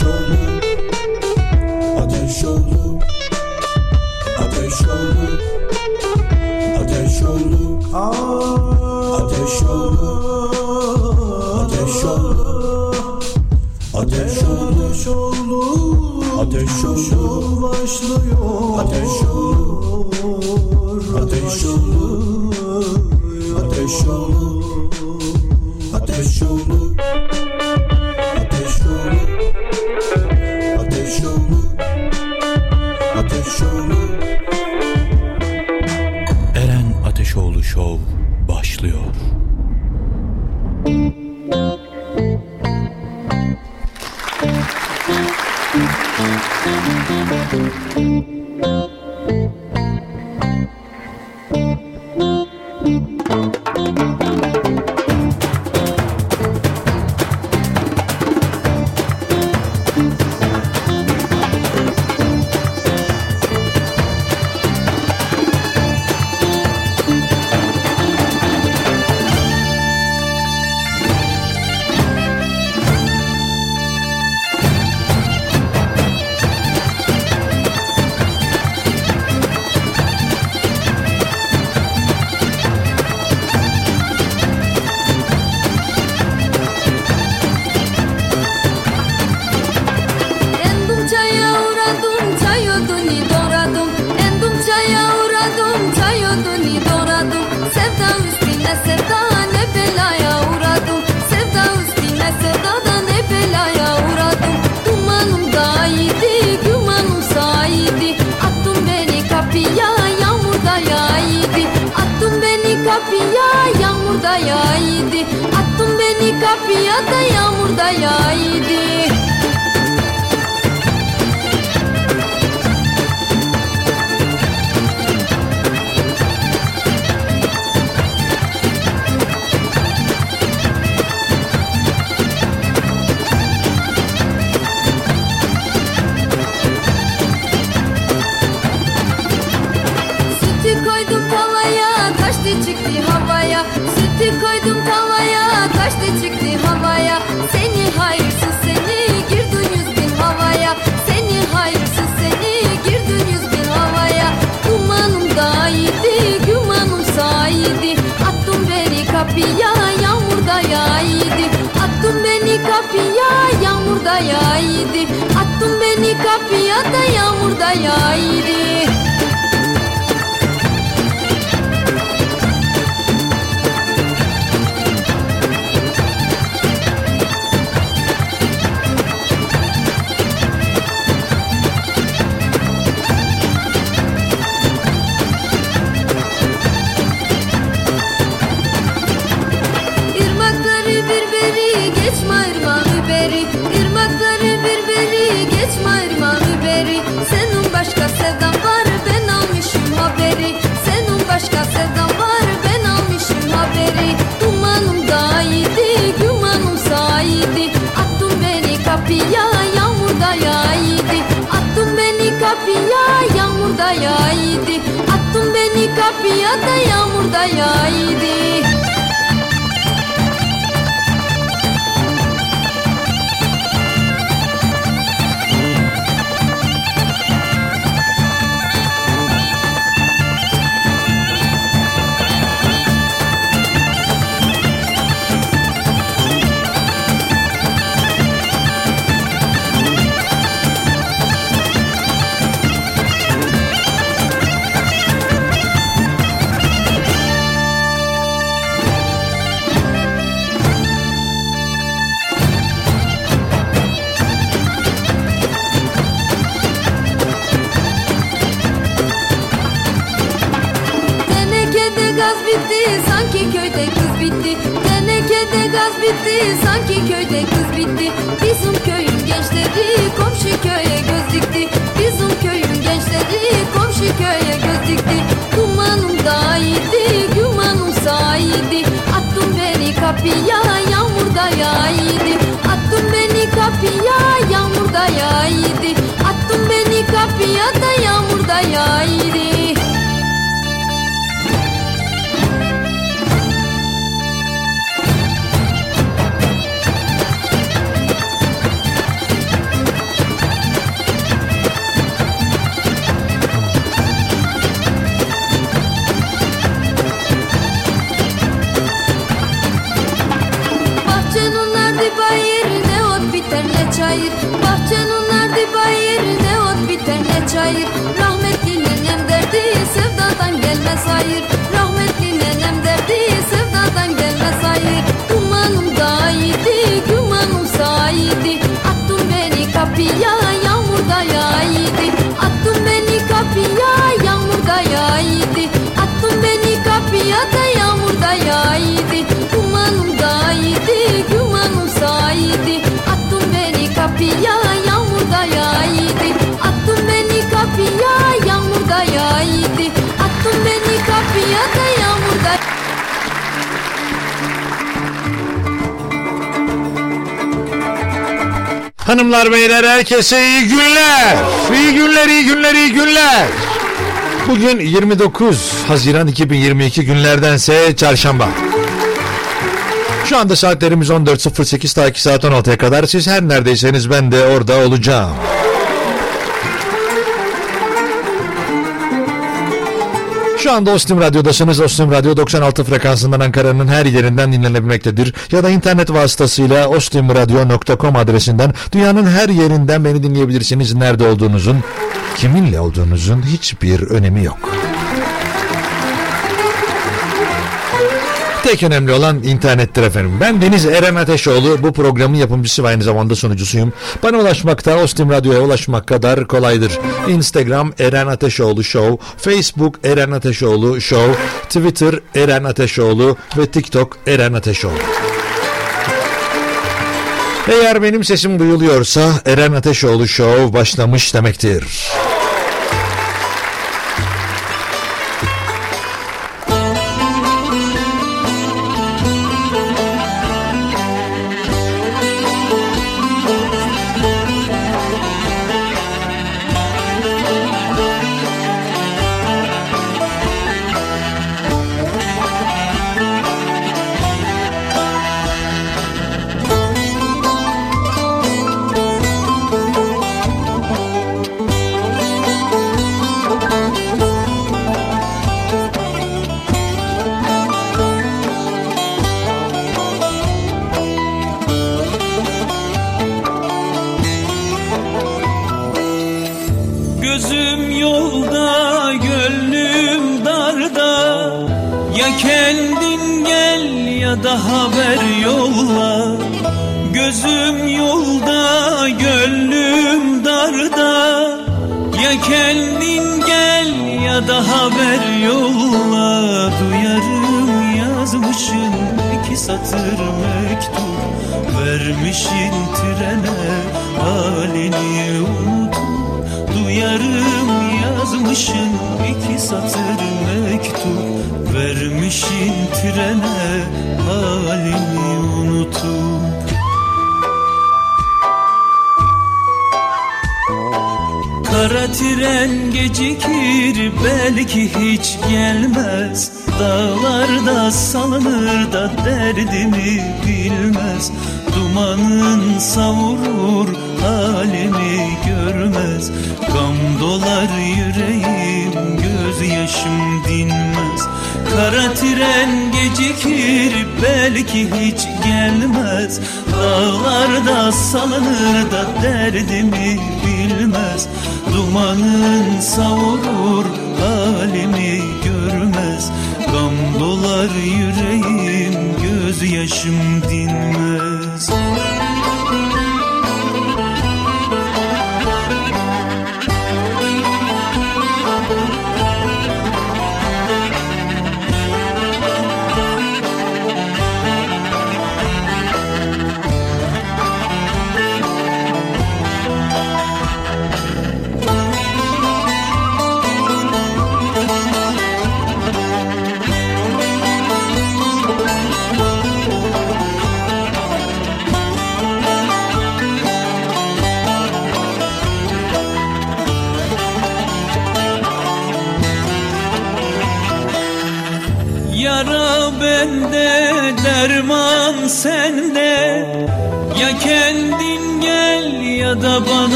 show me. yağdı Attın beni kapıya da yağmurda yağdı bitti sanki köyde kız bitti. Tenekede gaz bitti sanki köyde kız bitti. Bizim köyün gençleri komşu köye göz dikti. Bizim köyün gençleri komşu köye göz dikti. Dumanım dağydı gümanım saydı Attım beni kapıya yağmurda yağydı Attım beni kapıya yağmurda yağydı Attım beni kapıya da yağmurda yağydı sayır Bahçenin nerede bayırda ot biter ne çayır. Rahmetli nenem derdi sevdadan gelmez hayır. Rahmetli Hanımlar beyler herkese iyi günler. İyi günler, iyi günler, iyi günler. Bugün 29 Haziran 2022 günlerdense çarşamba. Şu anda saatlerimiz 14.08 ta 2 saat 16'ya kadar. Siz her neredeyseniz ben de orada olacağım. Şu anda Ostim Radyo'dasınız. Ostim Radyo 96 frekansından Ankara'nın her yerinden dinlenebilmektedir. Ya da internet vasıtasıyla ostimradyo.com adresinden dünyanın her yerinden beni dinleyebilirsiniz. Nerede olduğunuzun, kiminle olduğunuzun hiçbir önemi yok. Tek önemli olan internettir efendim. Ben Deniz Eren Ateşoğlu. Bu programın yapımcısı ve aynı zamanda sunucusuyum. Bana ulaşmakta Ostim Radyo'ya ulaşmak kadar kolaydır. Instagram Eren Ateşoğlu Show, Facebook Eren Ateşoğlu Show, Twitter Eren Ateşoğlu ve TikTok Eren Ateşoğlu. Eğer benim sesim duyuluyorsa Eren Ateşoğlu Show başlamış demektir.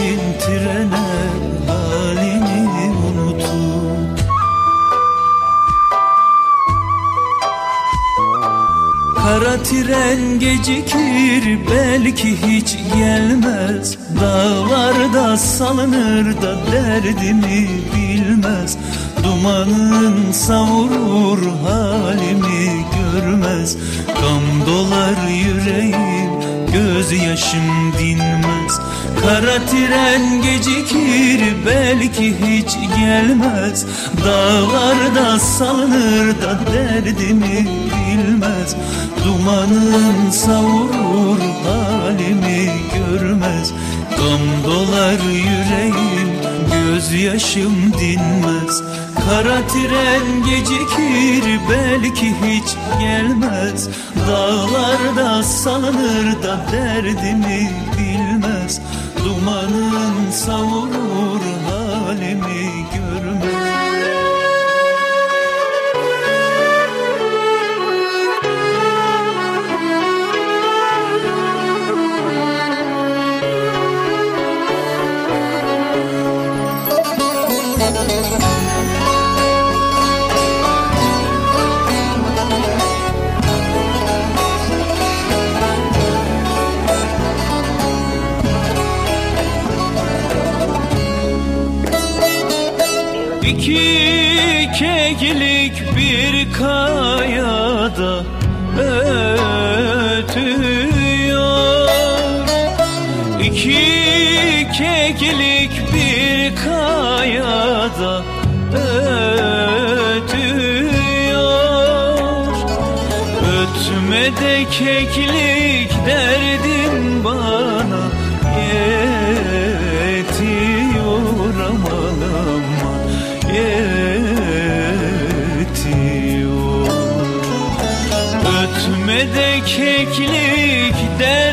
Vermişin trene halini unutup Kara tren gecikir belki hiç gelmez. Dağlarda salınır da derdimi bilmez. Dumanın savurur halimi görmez. Gam dolar yüreğim gözyaşım dinmez. Kara tren gecikir belki hiç gelmez. Dağlarda salınır da derdimi bilmez. Dumanın savurur halimi görmez. Gam dolar yüreğim gözyaşım dinmez Kara tren gecikir belki hiç gelmez. Dağlarda salınır da derdimi bilmez. Dumanın savurur halimi keklik bir kayada. Ötüyor keklik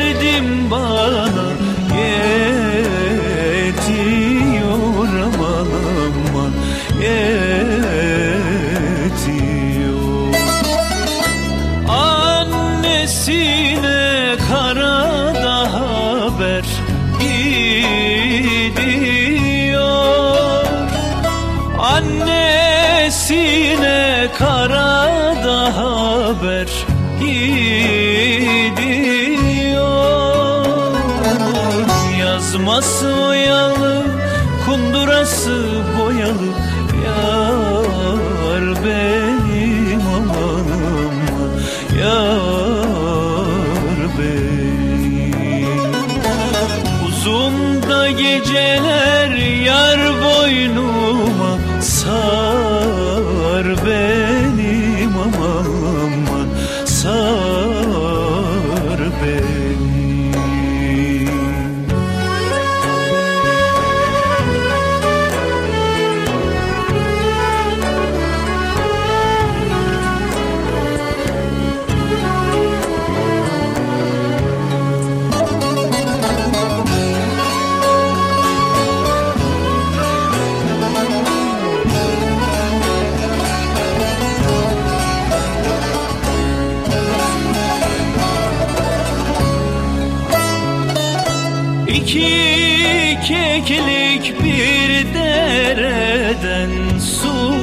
keklik bir dereden su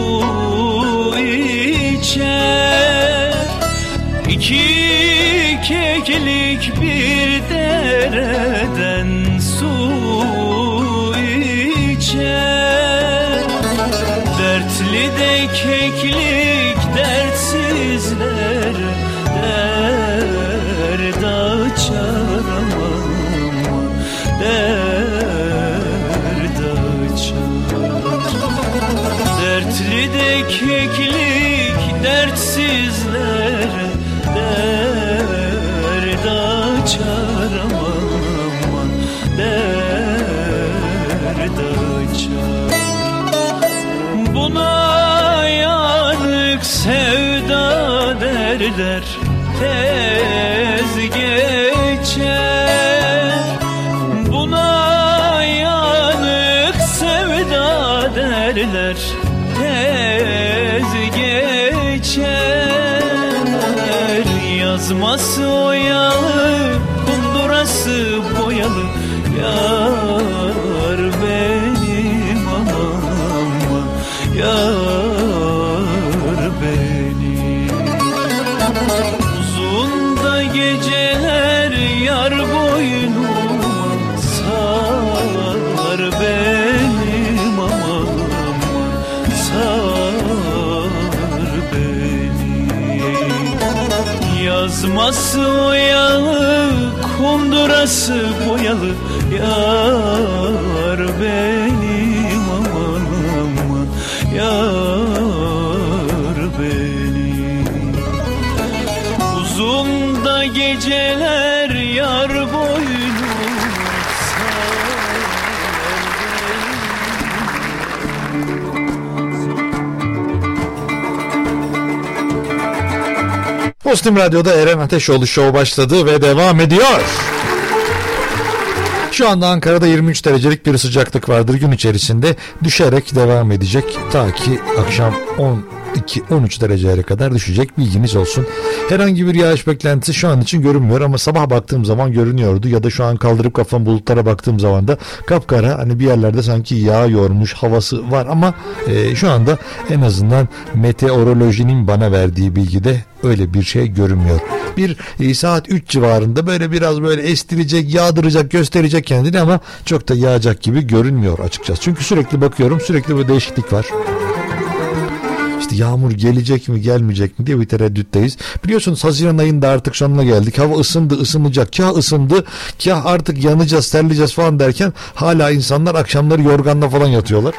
içer. İki keklik that Yazması oyalı kundurası boyalı yar Postim Radyo'da Eren Ateşoğlu Show başladı ve devam ediyor. Şu anda Ankara'da 23 derecelik bir sıcaklık vardır gün içerisinde düşerek devam edecek ta ki akşam 12-13 derecelere kadar düşecek bilginiz olsun. Herhangi bir yağış beklentisi şu an için görünmüyor ama sabah baktığım zaman görünüyordu ya da şu an kaldırıp kafam bulutlara baktığım zaman da kapkara hani bir yerlerde sanki yağıyormuş havası var ama e, şu anda en azından meteorolojinin bana verdiği bilgide öyle bir şey görünmüyor. Bir e, saat 3 civarında böyle biraz böyle estirecek, yağdıracak, gösterecek kendini ama çok da yağacak gibi görünmüyor açıkçası. Çünkü sürekli bakıyorum sürekli bir değişiklik var. İşte yağmur gelecek mi gelmeyecek mi diye bir tereddütteyiz. Biliyorsunuz Haziran ayında artık sonuna geldik. Hava ısındı ısınacak. Kah ısındı kah artık yanacağız terleyeceğiz falan derken hala insanlar akşamları yorganla falan yatıyorlar.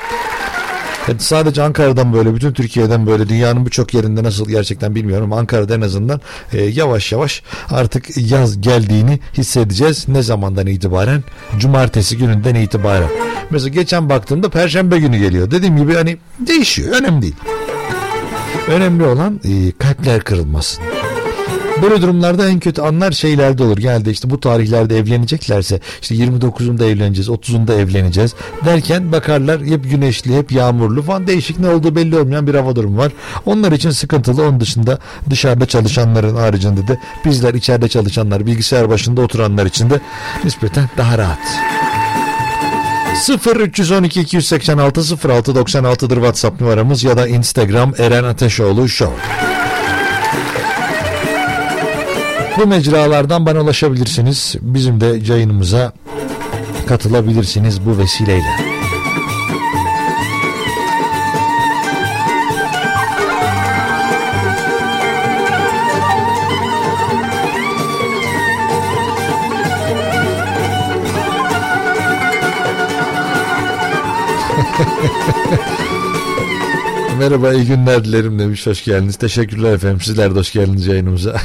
Yani sadece Ankara'dan böyle bütün Türkiye'den böyle dünyanın birçok yerinde nasıl gerçekten bilmiyorum. Ankara'da en azından e, yavaş yavaş artık yaz geldiğini hissedeceğiz. Ne zamandan itibaren? Cumartesi gününden itibaren. Mesela geçen baktığımda Perşembe günü geliyor. Dediğim gibi hani değişiyor. Önemli değil. Önemli olan e, kalpler kırılmasın. Böyle durumlarda en kötü anlar şeylerde olur. Genelde işte bu tarihlerde evleneceklerse işte 29'unda evleneceğiz, 30'unda evleneceğiz derken bakarlar hep güneşli, hep yağmurlu falan değişik ne olduğu belli olmayan bir hava durumu var. Onlar için sıkıntılı. Onun dışında dışarıda çalışanların haricinde de bizler içeride çalışanlar, bilgisayar başında oturanlar için de nispeten daha rahat. 0 312 286 06 96'dır WhatsApp numaramız ya da Instagram Eren Ateşoğlu Show. Bu mecralardan bana ulaşabilirsiniz. Bizim de yayınımıza katılabilirsiniz bu vesileyle. Merhaba iyi günler dilerim demiş hoş geldiniz. Teşekkürler efendim sizler de hoş geldiniz yayınımıza.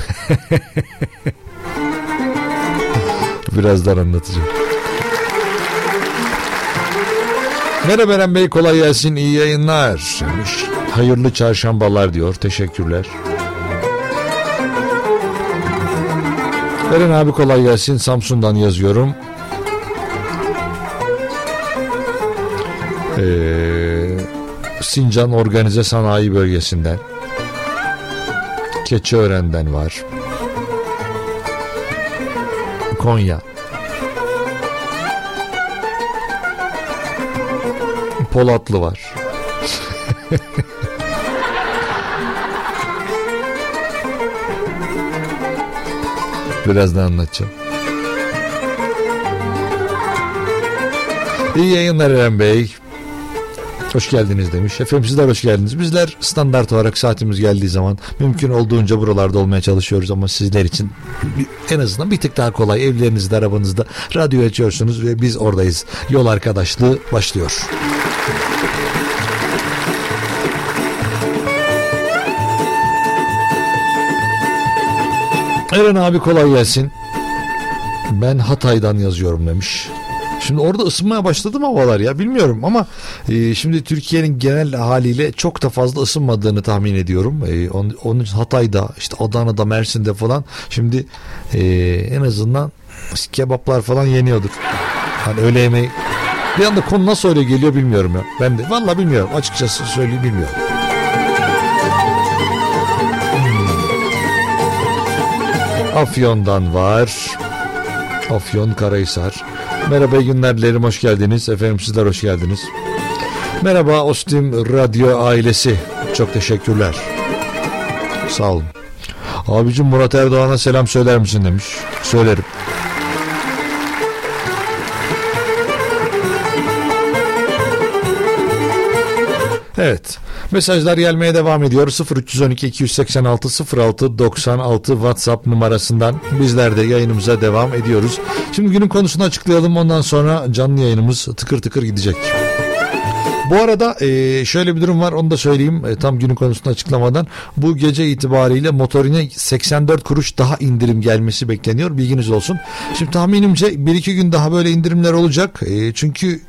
Birazdan anlatacağım. Merhaba Eren Bey kolay gelsin iyi yayınlar demiş. Hayırlı çarşambalar diyor teşekkürler. Eren abi kolay gelsin Samsun'dan yazıyorum. Eee Sincan Organize Sanayi Bölgesi'nden Keçiören'den var Konya Polatlı var Birazdan anlatacağım. İyi yayınlar Eren Bey. Hoş geldiniz demiş. Efendim sizler hoş geldiniz. Bizler standart olarak saatimiz geldiği zaman mümkün olduğunca buralarda olmaya çalışıyoruz ama sizler için en azından bir tık daha kolay. Evlerinizde, arabanızda radyo açıyorsunuz ve biz oradayız. Yol arkadaşlığı başlıyor. Eren abi kolay gelsin. Ben Hatay'dan yazıyorum demiş. Şimdi orada ısınmaya başladı mı havalar ya bilmiyorum ama e, şimdi Türkiye'nin genel haliyle çok da fazla ısınmadığını tahmin ediyorum. E, onun, onun Hatay'da işte Adana'da Mersin'de falan şimdi e, en azından kebaplar falan yeniyordur. Hani öğle yemeği Bir anda konu nasıl öyle geliyor bilmiyorum ya. Ben de vallahi bilmiyorum. Açıkçası söyleyeyim bilmiyorum. Hmm. Afyon'dan var. Afyon Karahisar. Merhaba iyi günler dilerim hoş geldiniz. Efendim sizler hoş geldiniz. Merhaba Ostim Radyo ailesi. Çok teşekkürler. Sağ olun. Abicim Murat Erdoğan'a selam söyler misin demiş. Söylerim. Evet. Mesajlar gelmeye devam ediyor. 0312 286 06 96 WhatsApp numarasından bizler de yayınımıza devam ediyoruz. Şimdi günün konusunu açıklayalım. Ondan sonra canlı yayınımız tıkır tıkır gidecek. Bu arada e, şöyle bir durum var onu da söyleyeyim e, tam günün konusunu açıklamadan. Bu gece itibariyle motorine 84 kuruş daha indirim gelmesi bekleniyor bilginiz olsun. Şimdi tahminimce 1-2 gün daha böyle indirimler olacak. E, çünkü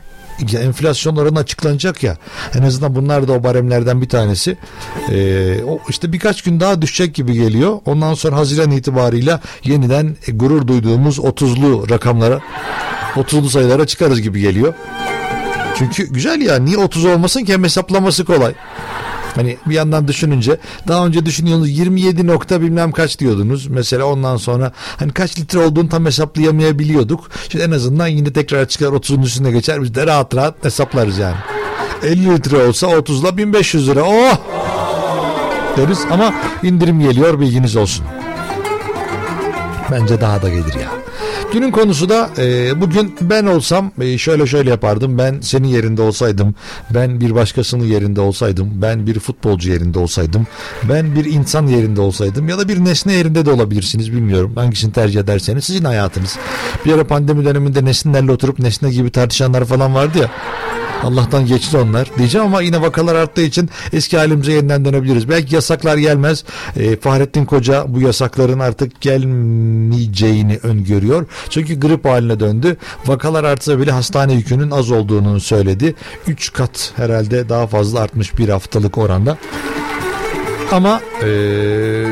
ya enflasyon oranı açıklanacak ya. En azından bunlar da o baremlerden bir tanesi. Ee, o işte birkaç gün daha düşecek gibi geliyor. Ondan sonra Haziran itibarıyla yeniden e, gurur duyduğumuz 30'lu rakamlara 30'lu sayılara çıkarız gibi geliyor. Çünkü güzel ya niye 30 olmasın ki? Hem hesaplaması kolay. Hani bir yandan düşününce daha önce düşünüyorsunuz 27 nokta bilmem kaç diyordunuz. Mesela ondan sonra hani kaç litre olduğunu tam hesaplayamayabiliyorduk. Şimdi en azından yine tekrar çıkar 30'un üstüne geçer biz de rahat rahat hesaplarız yani. 50 litre olsa 30'la 1500 lira oh deriz ama indirim geliyor bilginiz olsun. Bence daha da gelir ya. Günün konusu da e, bugün ben olsam e, şöyle şöyle yapardım. Ben senin yerinde olsaydım, ben bir başkasının yerinde olsaydım, ben bir futbolcu yerinde olsaydım, ben bir insan yerinde olsaydım ya da bir nesne yerinde de olabilirsiniz bilmiyorum. Hangisini tercih ederseniz sizin hayatınız. Bir ara pandemi döneminde nesnelerle oturup nesne gibi tartışanlar falan vardı ya. Allah'tan geçti onlar diyeceğim ama yine vakalar arttığı için eski halimize yeniden dönebiliriz. Belki yasaklar gelmez. E, Fahrettin Koca bu yasakların artık gelmeyeceğini öngörüyor. Çünkü grip haline döndü. Vakalar artsa bile hastane yükünün az olduğunu söyledi. 3 kat herhalde daha fazla artmış bir haftalık oranda. Ama eee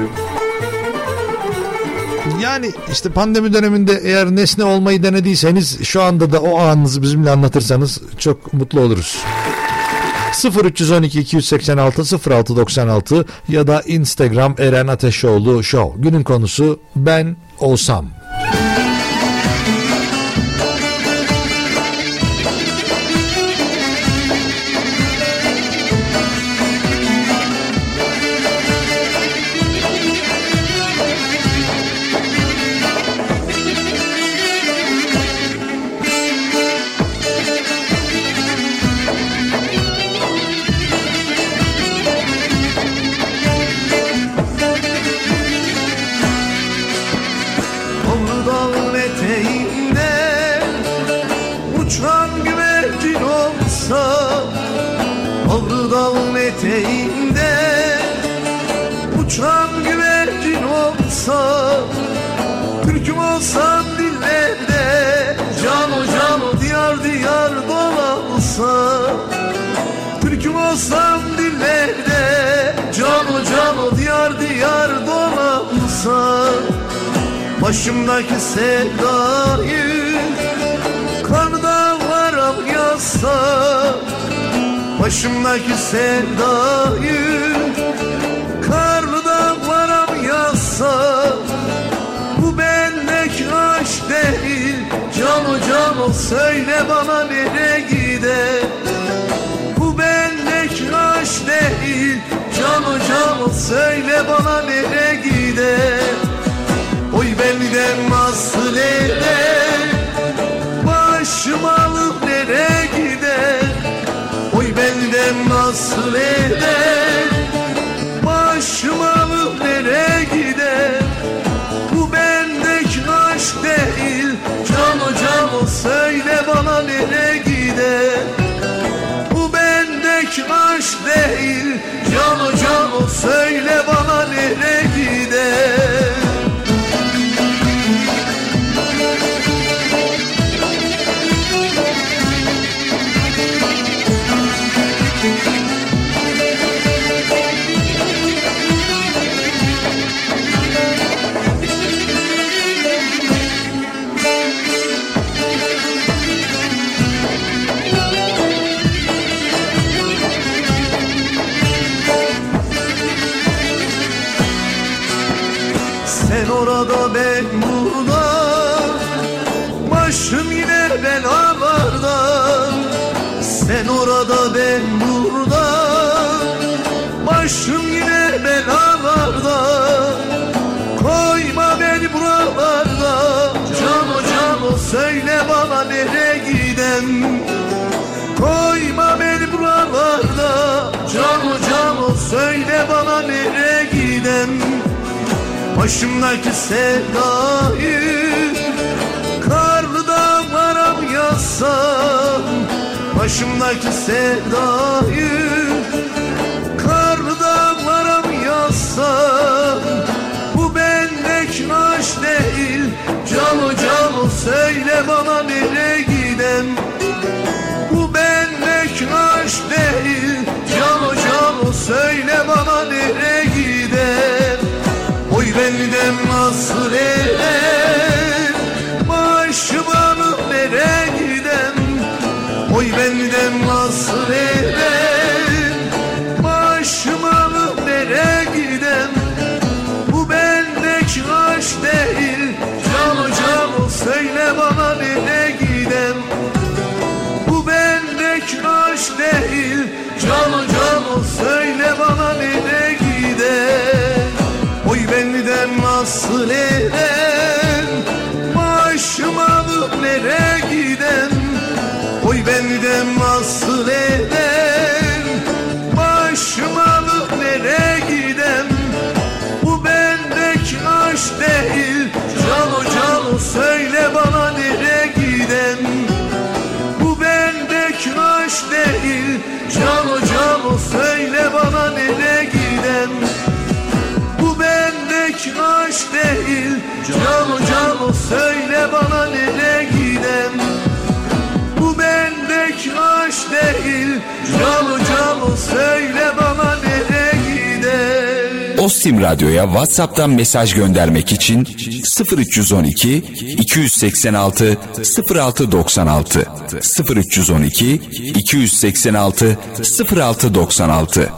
yani işte pandemi döneminde eğer nesne olmayı denediyseniz şu anda da o anınızı bizimle anlatırsanız çok mutlu oluruz. 0312 286 0696 ya da Instagram Eren Ateşoğlu Show. Günün konusu ben olsam. Olsam dillerde Cano cano diyar diyar dolansa Başımdaki sevdayı Karda varam yazsa Başımdaki sevdayı Karda varam yazsa Bu bendeki aşk değil Cano cano söyle bana nereye gider aşk değil Cano cano söyle bana nereye gider? Oy benden nasıl eder Başım alıp nereye söyle bana nereye Başımdaki sevdayı Karlı dağlara mı yazsam? Başımdaki sevdayı Karlı dağlara mı yazsam? Bu bendeki aşk değil Cano cano söyle bana nereye gidem? Bu bendeki aşk değil Cano cano söyle bana nereye nasıl eder Başım alıp nereye gidem Oy benden nasıl eder Başım alıp nereye gidem Bu bendeki aşk değil Cano cano söyle bana nereye gidem? Bu bendeki aşk değil Cano cano söyle bana eden Başım alıp nereye giden? Oy benden nasıl eden Başım alıp nereye giden? Bu bendeki aşk değil Cano cano söyle bana nereye giden? Bu bendeki aşk değil Cano cano söyle bana bendeki aşk değil. Cano cano söyle bana nereye giden. Bu bendeki aşk değil. Cano cano söyle bana nereye giden. Ostim Radyo'ya WhatsApp'tan mesaj göndermek için 0312 286 0696 0312 286 0696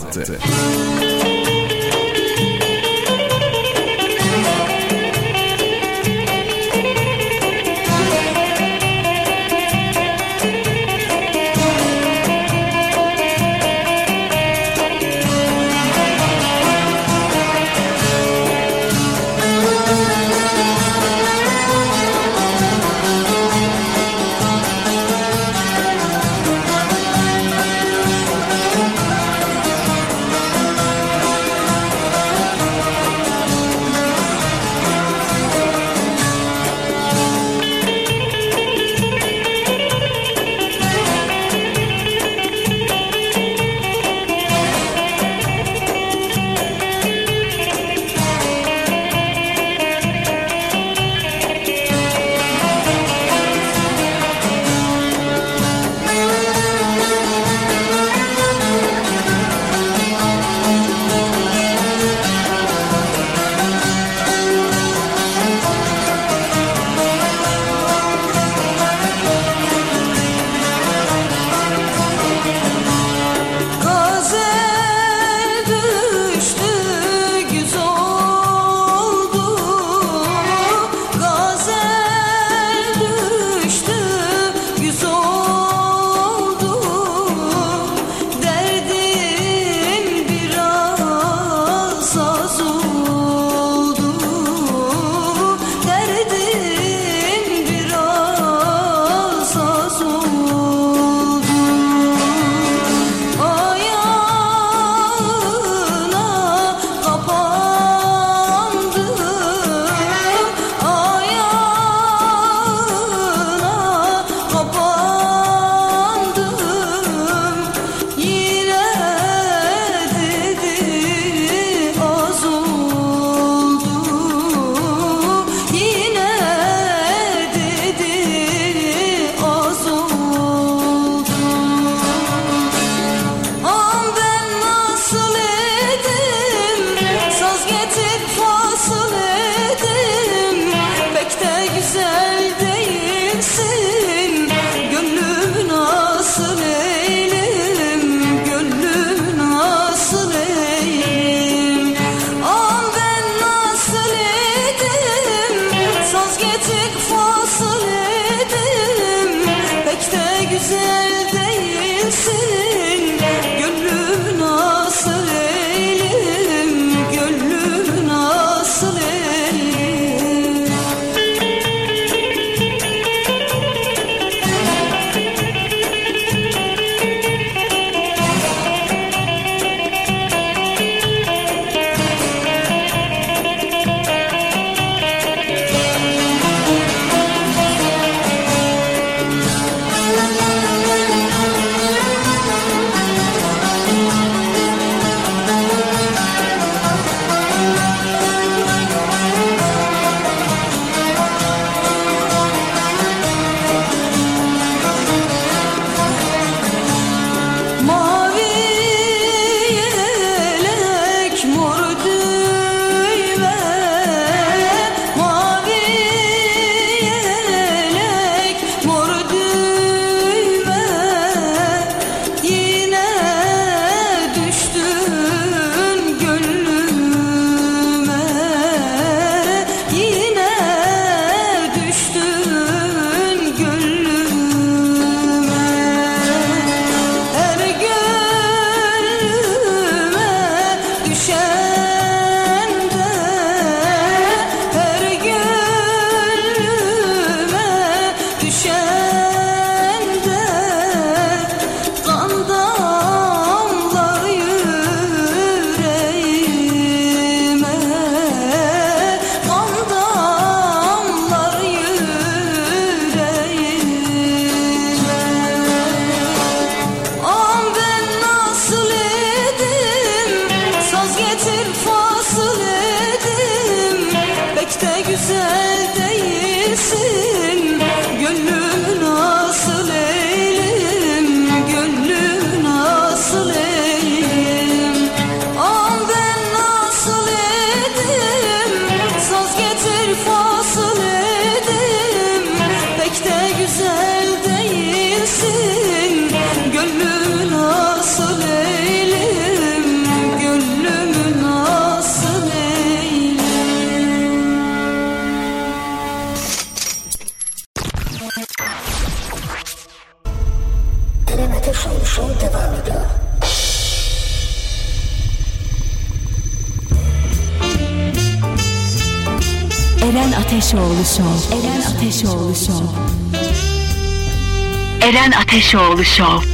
Ateşoğlu Show.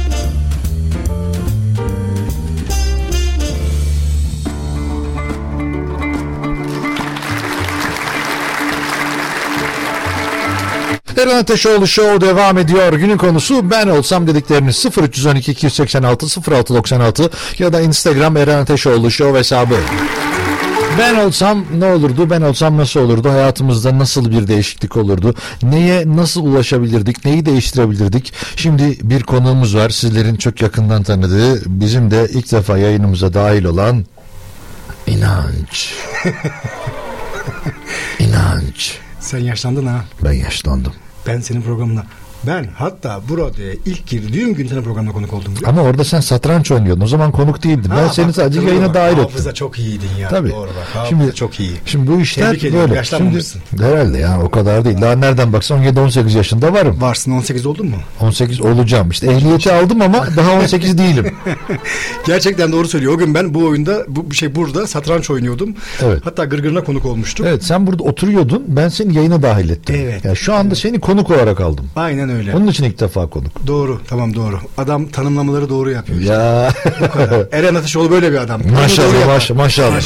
Eren Ateşoğlu Show devam ediyor. Günün konusu ben olsam dedikleriniz 0312 286 0696 ya da Instagram Eren Ateşoğlu Show hesabı. Ben olsam ne olurdu? Ben olsam nasıl olurdu? Hayatımızda nasıl bir değişiklik olurdu? Neye nasıl ulaşabilirdik? Neyi değiştirebilirdik? Şimdi bir konuğumuz var. Sizlerin çok yakından tanıdığı, bizim de ilk defa yayınımıza dahil olan İnanç. İnanç. Sen yaşlandın ha. Ben yaşlandım. Ben senin programına. Ben hatta burada ilk girdiğim gün senin programına konuk oldum. biliyor Ama orada sen satranç oynuyordun. O zaman konuk değildin. ben seni sadece yayına dahil ettim. Hafıza çok iyiydin ya. Tabii. Doğru bak. Hafıza Şimdi çok iyi. Şimdi bu işler Tebrik böyle. yaşlanmamışsın. Şimdi, herhalde ya o kadar değil. Daha nereden baksan 17-18 yaşında varım. Varsın 18 oldun mu? 18 olacağım. İşte ehliyeti aldım ama daha 18 değilim. Gerçekten doğru söylüyor. O gün ben bu oyunda bu şey burada satranç oynuyordum. Evet. Hatta gırgırına konuk olmuştuk. Evet sen burada oturuyordun. Ben seni yayına dahil ettim. Evet. Yani şu anda seni konuk olarak aldım. Aynen öyle. Onun için ilk defa konuk. Doğru. Tamam doğru. Adam tanımlamaları doğru yapıyor. Ya Eren Ateşoğlu böyle bir adam. Maşallah maş- maşallah.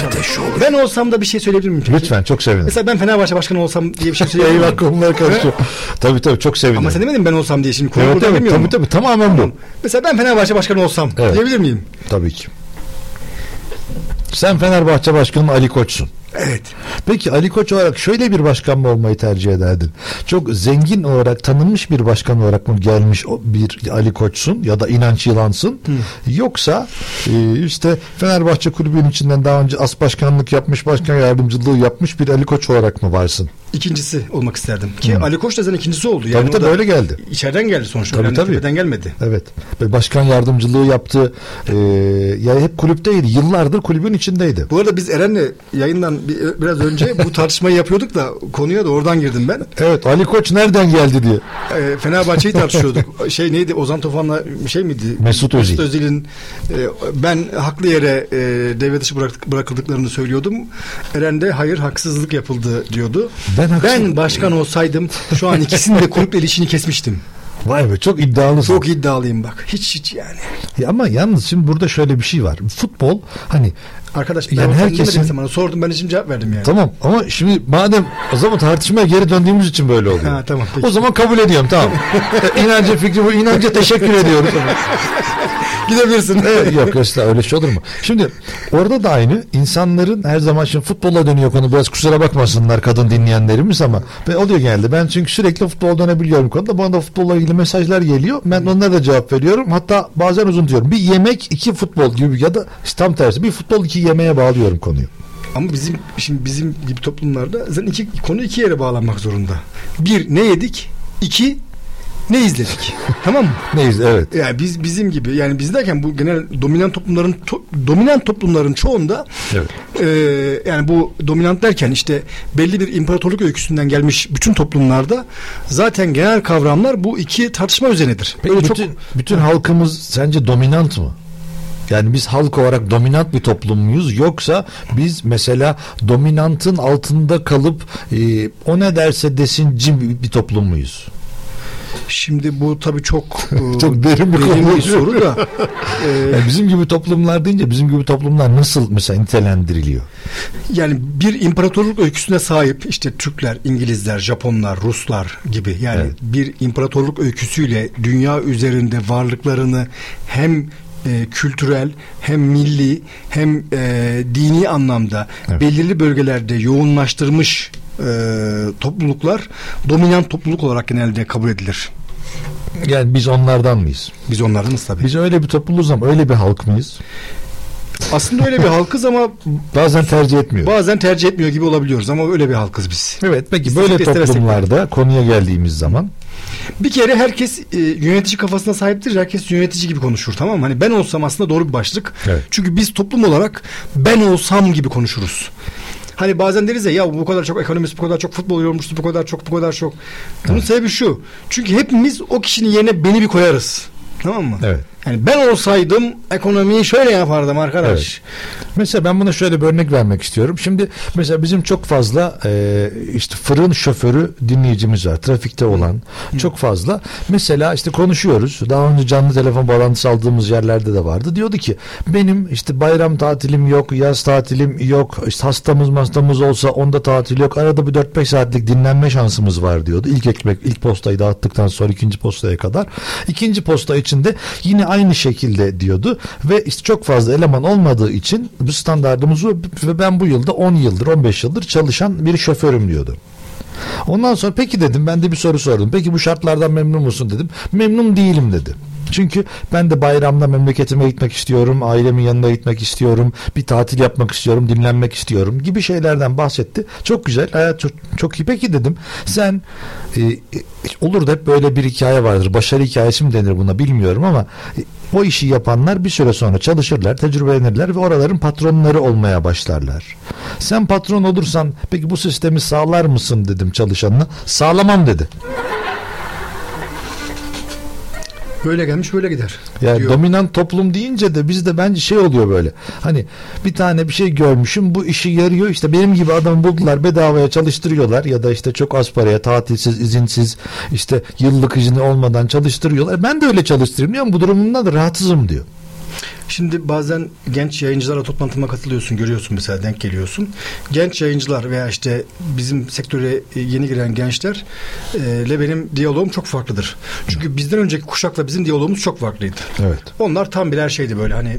Ben olsam da bir şey söyleyebilir miyim? peki? Lütfen çok sevinirim. Mesela ben Fenerbahçe başkanı olsam diye bir şey söyleyebilir miyim? Eyvah konular karışıyor. tabii tabii çok sevinirim. Ama sen demedin ben olsam diye şimdi konu Evet evet tabii mu? tabii tamamen bu. Mesela ben Fenerbahçe başkanı olsam Evet. diyebilir miyim? Tabii ki. Sen Fenerbahçe Başkanı Ali Koç'sun. Evet. Peki Ali Koç olarak şöyle bir başkan mı olmayı tercih ederdin? Çok zengin olarak tanınmış bir başkan olarak mı gelmiş bir Ali Koç'sun ya da inanç yılansın? Yoksa e, işte Fenerbahçe kulübünün içinden daha önce as başkanlık yapmış, başkan yardımcılığı yapmış bir Ali Koç olarak mı varsın? İkincisi olmak isterdim. Ki Ali Koç da zaten ikincisi oldu. Tabii o tabii da öyle geldi. İçeriden geldi sonuçta. Tabii, Tabii, tabii. Tepeden gelmedi. Evet. Ve başkan yardımcılığı yaptı. E, ya hep kulüpteydi. Yıllardır kulübün içindeydi. Bu arada biz Eren'le yayından biraz önce bu tartışmayı yapıyorduk da konuya da oradan girdim ben. Evet Ali Koç nereden geldi diye. Ee, Fenerbahçe'yi tartışıyorduk. şey neydi Ozan Tufan'la şey miydi? Mesut Özil. Özil'in e, ben haklı yere e, devre dışı bırak, bırakıldıklarını söylüyordum. Eren de hayır haksızlık yapıldı diyordu. Ben haksız- ben başkan olsaydım şu an ikisinin de kulüple ilişkini kesmiştim. Vay be çok iddialısın. Çok iddialıyım bak. Hiç hiç yani. Ya ama yalnız şimdi burada şöyle bir şey var. Futbol hani Arkadaş ben Yani herkesin- sana sordum ben için cevap verdim yani. tamam ama şimdi madem o zaman tartışmaya geri döndüğümüz için böyle oluyor. Ha, tamam, peki. O zaman kabul ediyorum tamam. İnanca fikri bu inanca teşekkür ediyoruz. Gidebilirsin. Evet, Yok öyle şey olur mu? Şimdi orada da aynı insanların her zaman şimdi futbola dönüyor konu biraz kusura bakmasınlar kadın dinleyenlerimiz ama ben oluyor genelde. Ben çünkü sürekli futbol dönebiliyorum konuda. Bana da futbolla ilgili mesajlar geliyor. Ben onlara da cevap veriyorum. Hatta bazen uzun diyorum. Bir yemek iki futbol gibi ya da işte tam tersi bir futbol iki yemeğe bağlıyorum konuyu. Ama bizim şimdi bizim gibi toplumlarda zaten iki konu iki yere bağlanmak zorunda. Bir ne yedik? İki ne izledik? tamam mı? Neyiz evet. Yani biz bizim gibi yani biz derken bu genel dominant toplumların to- dominant toplumların çoğunda Evet. e, yani bu dominant derken işte belli bir imparatorluk öyküsünden gelmiş bütün toplumlarda zaten genel kavramlar bu iki tartışma üzerinedir. Peki Öyle bütün, bütün halkımız sence dominant mı? Yani biz halk olarak dominant bir toplum muyuz yoksa biz mesela dominantın altında kalıp e, o ne derse desin cim bir, toplum muyuz? Şimdi bu tabii çok e, Çok derin bir konu. bir soru da e, Yani bizim gibi toplumlar deyince bizim gibi toplumlar nasıl mesela nitelendiriliyor? Yani bir imparatorluk öyküsüne sahip işte Türkler, İngilizler, Japonlar, Ruslar gibi yani Evet. bir imparatorluk öyküsüyle dünya üzerinde varlıklarını hem e, kültürel hem milli hem e, dini anlamda Evet. belirli bölgelerde yoğunlaştırmış e, topluluklar dominant topluluk olarak genelde kabul edilir. Yani biz onlardan mıyız? Biz onlardanız tabii. Biz öyle bir topluluğuz ama öyle bir halk mıyız? Aslında öyle bir halkız ama Bazen tercih etmiyor. bazen tercih etmiyor gibi olabiliyoruz ama öyle bir halkız biz. Evet peki böyle de. toplumlarda konuya geldiğimiz zaman Bir kere herkes e, yönetici kafasına sahiptir. Herkes yönetici gibi konuşur tamam mı? Hani ben olsam aslında doğru bir başlık. Evet. Çünkü biz toplum olarak ben olsam gibi konuşuruz. Hani bazen deriz ya ya bu kadar çok ekonomist, bu kadar çok futbol yorumcusu, bu kadar çok, bu kadar çok. Bunun sebebi şu. Çünkü hepimiz o kişinin yerine beni bir koyarız. Tamam mı? Evet. Yani ben olsaydım ekonomiyi şöyle yapardım arkadaş. Mesela ben buna şöyle bir örnek vermek istiyorum. Şimdi mesela bizim çok fazla e, işte fırın şoförü dinleyicimiz var. Trafikte olan çok fazla. Mesela işte konuşuyoruz. Daha önce canlı telefon bağlantısı aldığımız yerlerde de vardı. Diyordu ki benim işte bayram tatilim yok, yaz tatilim yok. İşte hastamız hastamız olsa onda tatil yok. Arada bir 4-5 saatlik dinlenme şansımız var diyordu. İlk ekmek, ilk postayı dağıttıktan sonra ikinci postaya kadar. İkinci posta içinde yine aynı şekilde diyordu ve işte çok fazla eleman olmadığı için bu standartımız ve ben bu yılda 10 yıldır 15 yıldır çalışan bir şoförüm diyordu. Ondan sonra peki dedim ben de bir soru sordum. Peki bu şartlardan memnun musun dedim. Memnun değilim dedi. Çünkü ben de bayramda memleketime gitmek istiyorum, ailemin yanına gitmek istiyorum, bir tatil yapmak istiyorum, dinlenmek istiyorum gibi şeylerden bahsetti. Çok güzel, hayat çok, çok iyi. Peki dedim sen e, e, olur da hep böyle bir hikaye vardır. Başarı hikayesi mi denir buna bilmiyorum ama e, o işi yapanlar bir süre sonra çalışırlar, tecrübelenirler ve oraların patronları olmaya başlarlar. Sen patron olursan peki bu sistemi sağlar mısın dedim çalışanına. Sağlamam dedi. Böyle gelmiş böyle gider. Yani diyor. dominant toplum deyince de bizde bence şey oluyor böyle. Hani bir tane bir şey görmüşüm bu işi yarıyor işte benim gibi adamı buldular bedavaya çalıştırıyorlar ya da işte çok az paraya tatilsiz izinsiz işte yıllık izni olmadan çalıştırıyorlar. Ben de öyle çalıştırıyorum diyor bu durumumdan da rahatsızım diyor. Şimdi bazen genç yayıncılarla toplantıma katılıyorsun, görüyorsun mesela denk geliyorsun. Genç yayıncılar veya işte bizim sektöre e, yeni giren gençlerle benim diyalogum çok farklıdır. Çünkü bizden önceki kuşakla bizim diyalogumuz çok farklıydı. Evet. Onlar tam birer şeydi böyle hani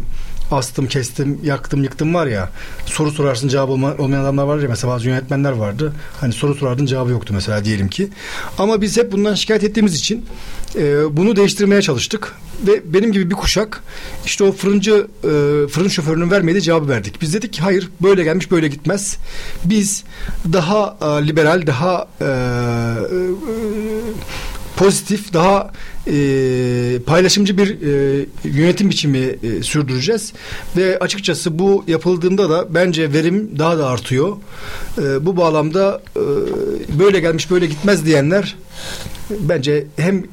astım, kestim, yaktım, yıktım var ya. Soru sorarsın cevabı olma- olmayan adamlar var ya mesela bazı yönetmenler vardı. Hani soru sorardın cevabı yoktu mesela diyelim ki. Ama biz hep bundan şikayet ettiğimiz için e, bunu değiştirmeye çalıştık. Ve benim gibi bir kuşak işte o fırıncı e, fırın şoförünün vermediği cevabı verdik. Biz dedik ki hayır böyle gelmiş böyle gitmez. Biz daha e, liberal, daha e, e, pozitif, daha e, paylaşımcı bir e, yönetim biçimi e, sürdüreceğiz ve açıkçası bu yapıldığında da bence verim daha da artıyor. E, bu bağlamda e, böyle gelmiş böyle gitmez diyenler bence hem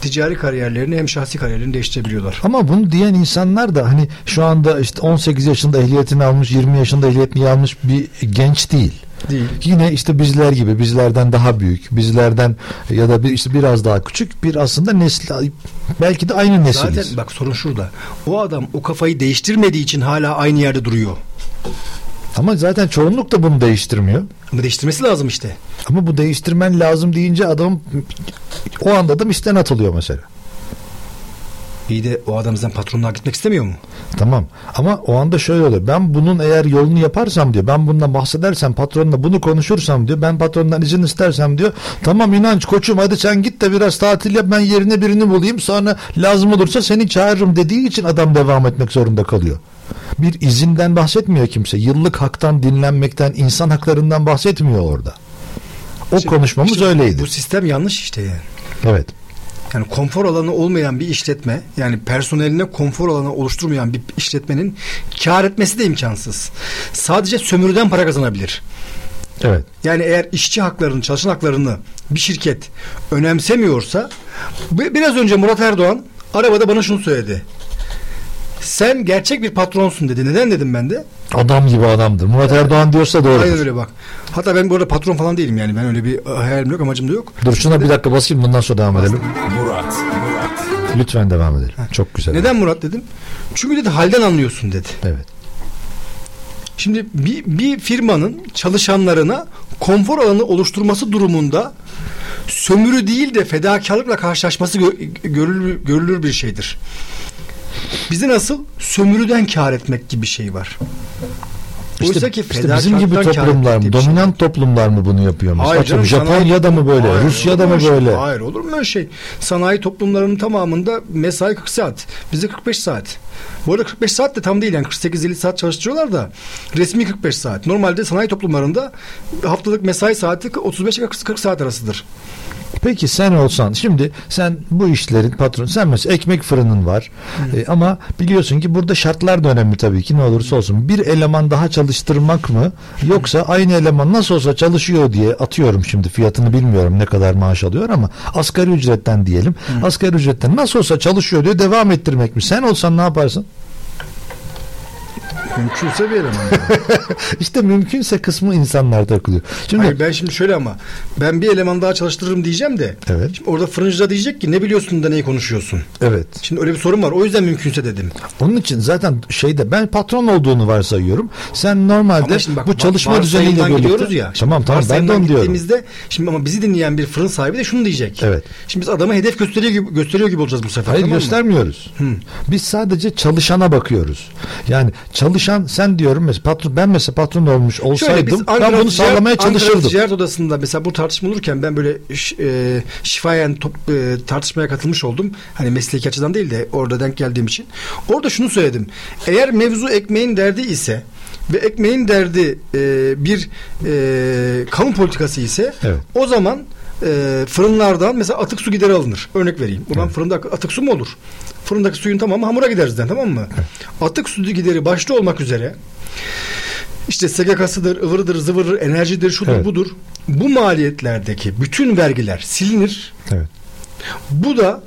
ticari kariyerlerini hem şahsi kariyerlerini değiştirebiliyorlar. Ama bunu diyen insanlar da hani şu anda işte 18 yaşında ehliyetini almış 20 yaşında ehliyetini almış bir genç değil. Değil. Yine işte bizler gibi bizlerden daha büyük bizlerden ya da bir işte biraz daha küçük bir aslında nesli belki de aynı nesiliz. Zaten bak sorun şurada. O adam o kafayı değiştirmediği için hala aynı yerde duruyor. Ama zaten çoğunluk da bunu değiştirmiyor. Ama değiştirmesi lazım işte. Ama bu değiştirmen lazım deyince adam o anda da işten atılıyor mesela. İyi de o adam patronluğa gitmek istemiyor mu? Tamam ama o anda şöyle oluyor. Ben bunun eğer yolunu yaparsam diyor. Ben bundan bahsedersem patronla bunu konuşursam diyor. Ben patrondan izin istersem diyor. Tamam inanç koçum hadi sen git de biraz tatil yap ben yerine birini bulayım. Sonra lazım olursa seni çağırırım dediği için adam devam etmek zorunda kalıyor. Bir izinden bahsetmiyor kimse. Yıllık haktan dinlenmekten insan haklarından bahsetmiyor orada. O İşte- konuşmamız işte öyleydi. Bu sistem yanlış işte yani. Evet. Yani konfor alanı olmayan bir işletme, yani personeline konfor alanı oluşturmayan bir işletmenin kar etmesi de imkansız. Sadece sömürüden para kazanabilir. Evet. Yani eğer işçi haklarını, çalışan haklarını bir şirket önemsemiyorsa bi- biraz önce Murat Erdoğan arabada bana şunu söyledi. Sen gerçek bir patronsun dedi. Neden dedim ben de? Adam gibi adamdır. Murat Erdoğan diyorsa doğru. Aynen öyle bak. Hatta ben bu arada patron falan değilim yani. Ben öyle bir e, hayalim yok, amacım da yok. Dur şuna bir dakika basayım bundan sonra devam edelim. Murat, Murat. Lütfen devam edelim. Çok güzel. Neden Murat dedim? Çünkü dedi halden anlıyorsun dedi. Evet. Şimdi bir, bir firmanın çalışanlarına konfor alanı oluşturması durumunda sömürü değil de fedakarlıkla karşılaşması gö- görülür, görülür bir şeydir. Bizde nasıl sömürüden kar etmek gibi bir şey var. Oysa ki işte bizim gibi toplumlar mı, şey. dominant toplumlar mı bunu yapıyor? Hayır canım, sanayi Japonya'da mı böyle, Hayır, Rusya'da mı böyle? şey? Hayır olur mu öyle şey? Sanayi toplumlarının tamamında mesai 40 saat. Bizde 45 saat. Bu arada 45 saat de tam değil yani. 48-50 saat çalıştırıyorlar da resmi 45 saat. Normalde sanayi toplumlarında haftalık mesai saati 35 ile 40 saat arasıdır. Peki sen olsan şimdi sen bu işlerin patronu sen mesela ekmek fırının var. E, ama biliyorsun ki burada şartlar da önemli tabii ki ne olursa olsun. Bir eleman daha çalıştırmak mı yoksa aynı eleman nasıl olsa çalışıyor diye atıyorum şimdi fiyatını bilmiyorum ne kadar maaş alıyor ama asgari ücretten diyelim. Asgari ücretten nasıl olsa çalışıyor diye devam ettirmek mi? Sen olsan ne yaparsın? eso. Mümkünse bir eleman. İşte mümkünse kısmı insanlar takılıyor. Şimdi Hayır ben şimdi şöyle ama ben bir eleman daha çalıştırırım diyeceğim de. Evet. Şimdi orada fırıncı da diyecek ki ne biliyorsun da neyi konuşuyorsun. evet Şimdi öyle bir sorun var. O yüzden mümkünse dedim. Onun için zaten şeyde ben patron olduğunu varsayıyorum. Sen normalde bak, bu çalışma düzeniyle birlikte ya. Tamam tamam ben de onu diyorum. şimdi ama bizi dinleyen bir fırın sahibi de şunu diyecek. Evet. Şimdi biz adama hedef gösteriyor gibi gösteriyor gibi olacağız bu sefer. Hayır tamam mı? göstermiyoruz. Biz sadece çalışana bakıyoruz. Yani çalışan sen diyorum mesela patron ben mesela patron olmuş Şöyle olsaydım biz ben Ankara bunu sağlamaya Ankara çalışırdım. Ticaret Odası'nda mesela bu tartışma olurken ben böyle e, şifayen top, e, tartışmaya katılmış oldum. Hani mesleki açıdan değil de orada denk geldiğim için. Orada şunu söyledim. Eğer mevzu ekmeğin derdi ise ve ekmeğin derdi e, bir e, kamu politikası ise Evet. o zaman e, fırınlardan mesela atık su gideri alınır. Örnek vereyim. Ulan fırında atık su mu olur? Fırındaki suyun tamamı hamura gider zaten tamam mı? Atık su gideri başta olmak üzere işte SGK'sıdır, ıvırıdır, zıvırır, enerjidir, şudur, Evet. budur. Bu maliyetlerdeki bütün vergiler silinir. Evet. Bu da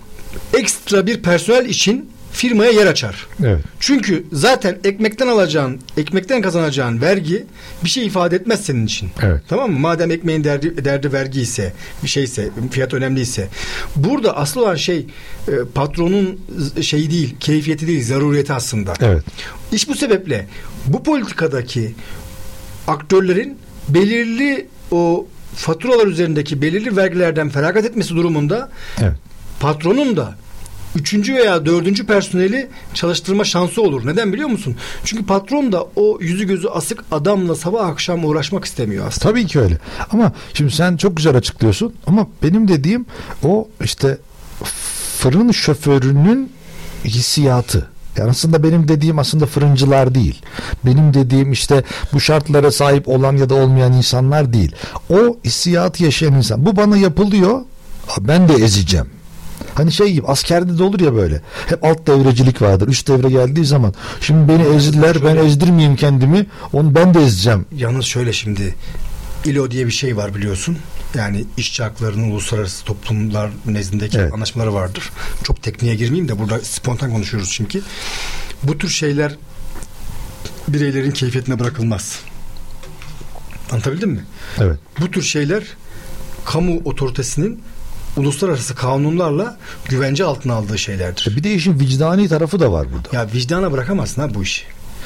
ekstra bir personel için firmaya yer açar. Evet. Çünkü zaten ekmekten alacağın, ekmekten kazanacağın vergi bir şey ifade etmez senin için. Evet. Tamam mı? Madem ekmeğin derdi, derdi vergi ise, bir şeyse, fiyat önemliyse. Burada asıl olan şey e, patronun şeyi değil, keyfiyeti değil, zaruriyeti aslında. Evet. İş bu sebeple bu politikadaki aktörlerin belirli o faturalar üzerindeki belirli vergilerden feragat etmesi durumunda Evet. patronun da üçüncü veya dördüncü personeli çalıştırma şansı olur. Neden biliyor musun? Çünkü patron da o yüzü gözü asık adamla sabah akşam uğraşmak istemiyor aslında. Tabii ki öyle. Ama şimdi sen çok güzel açıklıyorsun ama benim dediğim o işte fırın şoförünün hissiyatı. Yani aslında benim dediğim aslında fırıncılar değil. Benim dediğim işte bu şartlara sahip olan ya da olmayan insanlar değil. O hissiyatı yaşayan insan. Bu bana yapılıyor. Ben de ezeceğim. Hani şey gibi askerde de olur ya böyle. Hep alt devrecilik vardır. Üst devre geldiği zaman şimdi beni ezdiler ben ezdirmeyeyim kendimi. Onu ben de ezeceğim. Yalnız şöyle şimdi ILO diye bir şey var biliyorsun. Yani işçi haklarının uluslararası toplumlar nezdindeki Evet. anlaşmaları vardır. Çok tekniğe girmeyeyim de burada spontan konuşuyoruz çünkü. Bu tür şeyler bireylerin keyfiyetine bırakılmaz. Anlatabildim mi? Evet. Bu tür şeyler kamu otoritesinin uluslararası kanunlarla güvence altına aldığı şeylerdir. Bir de işin vicdani tarafı da var burada. Ya vicdana bırakamazsın ha bu işi.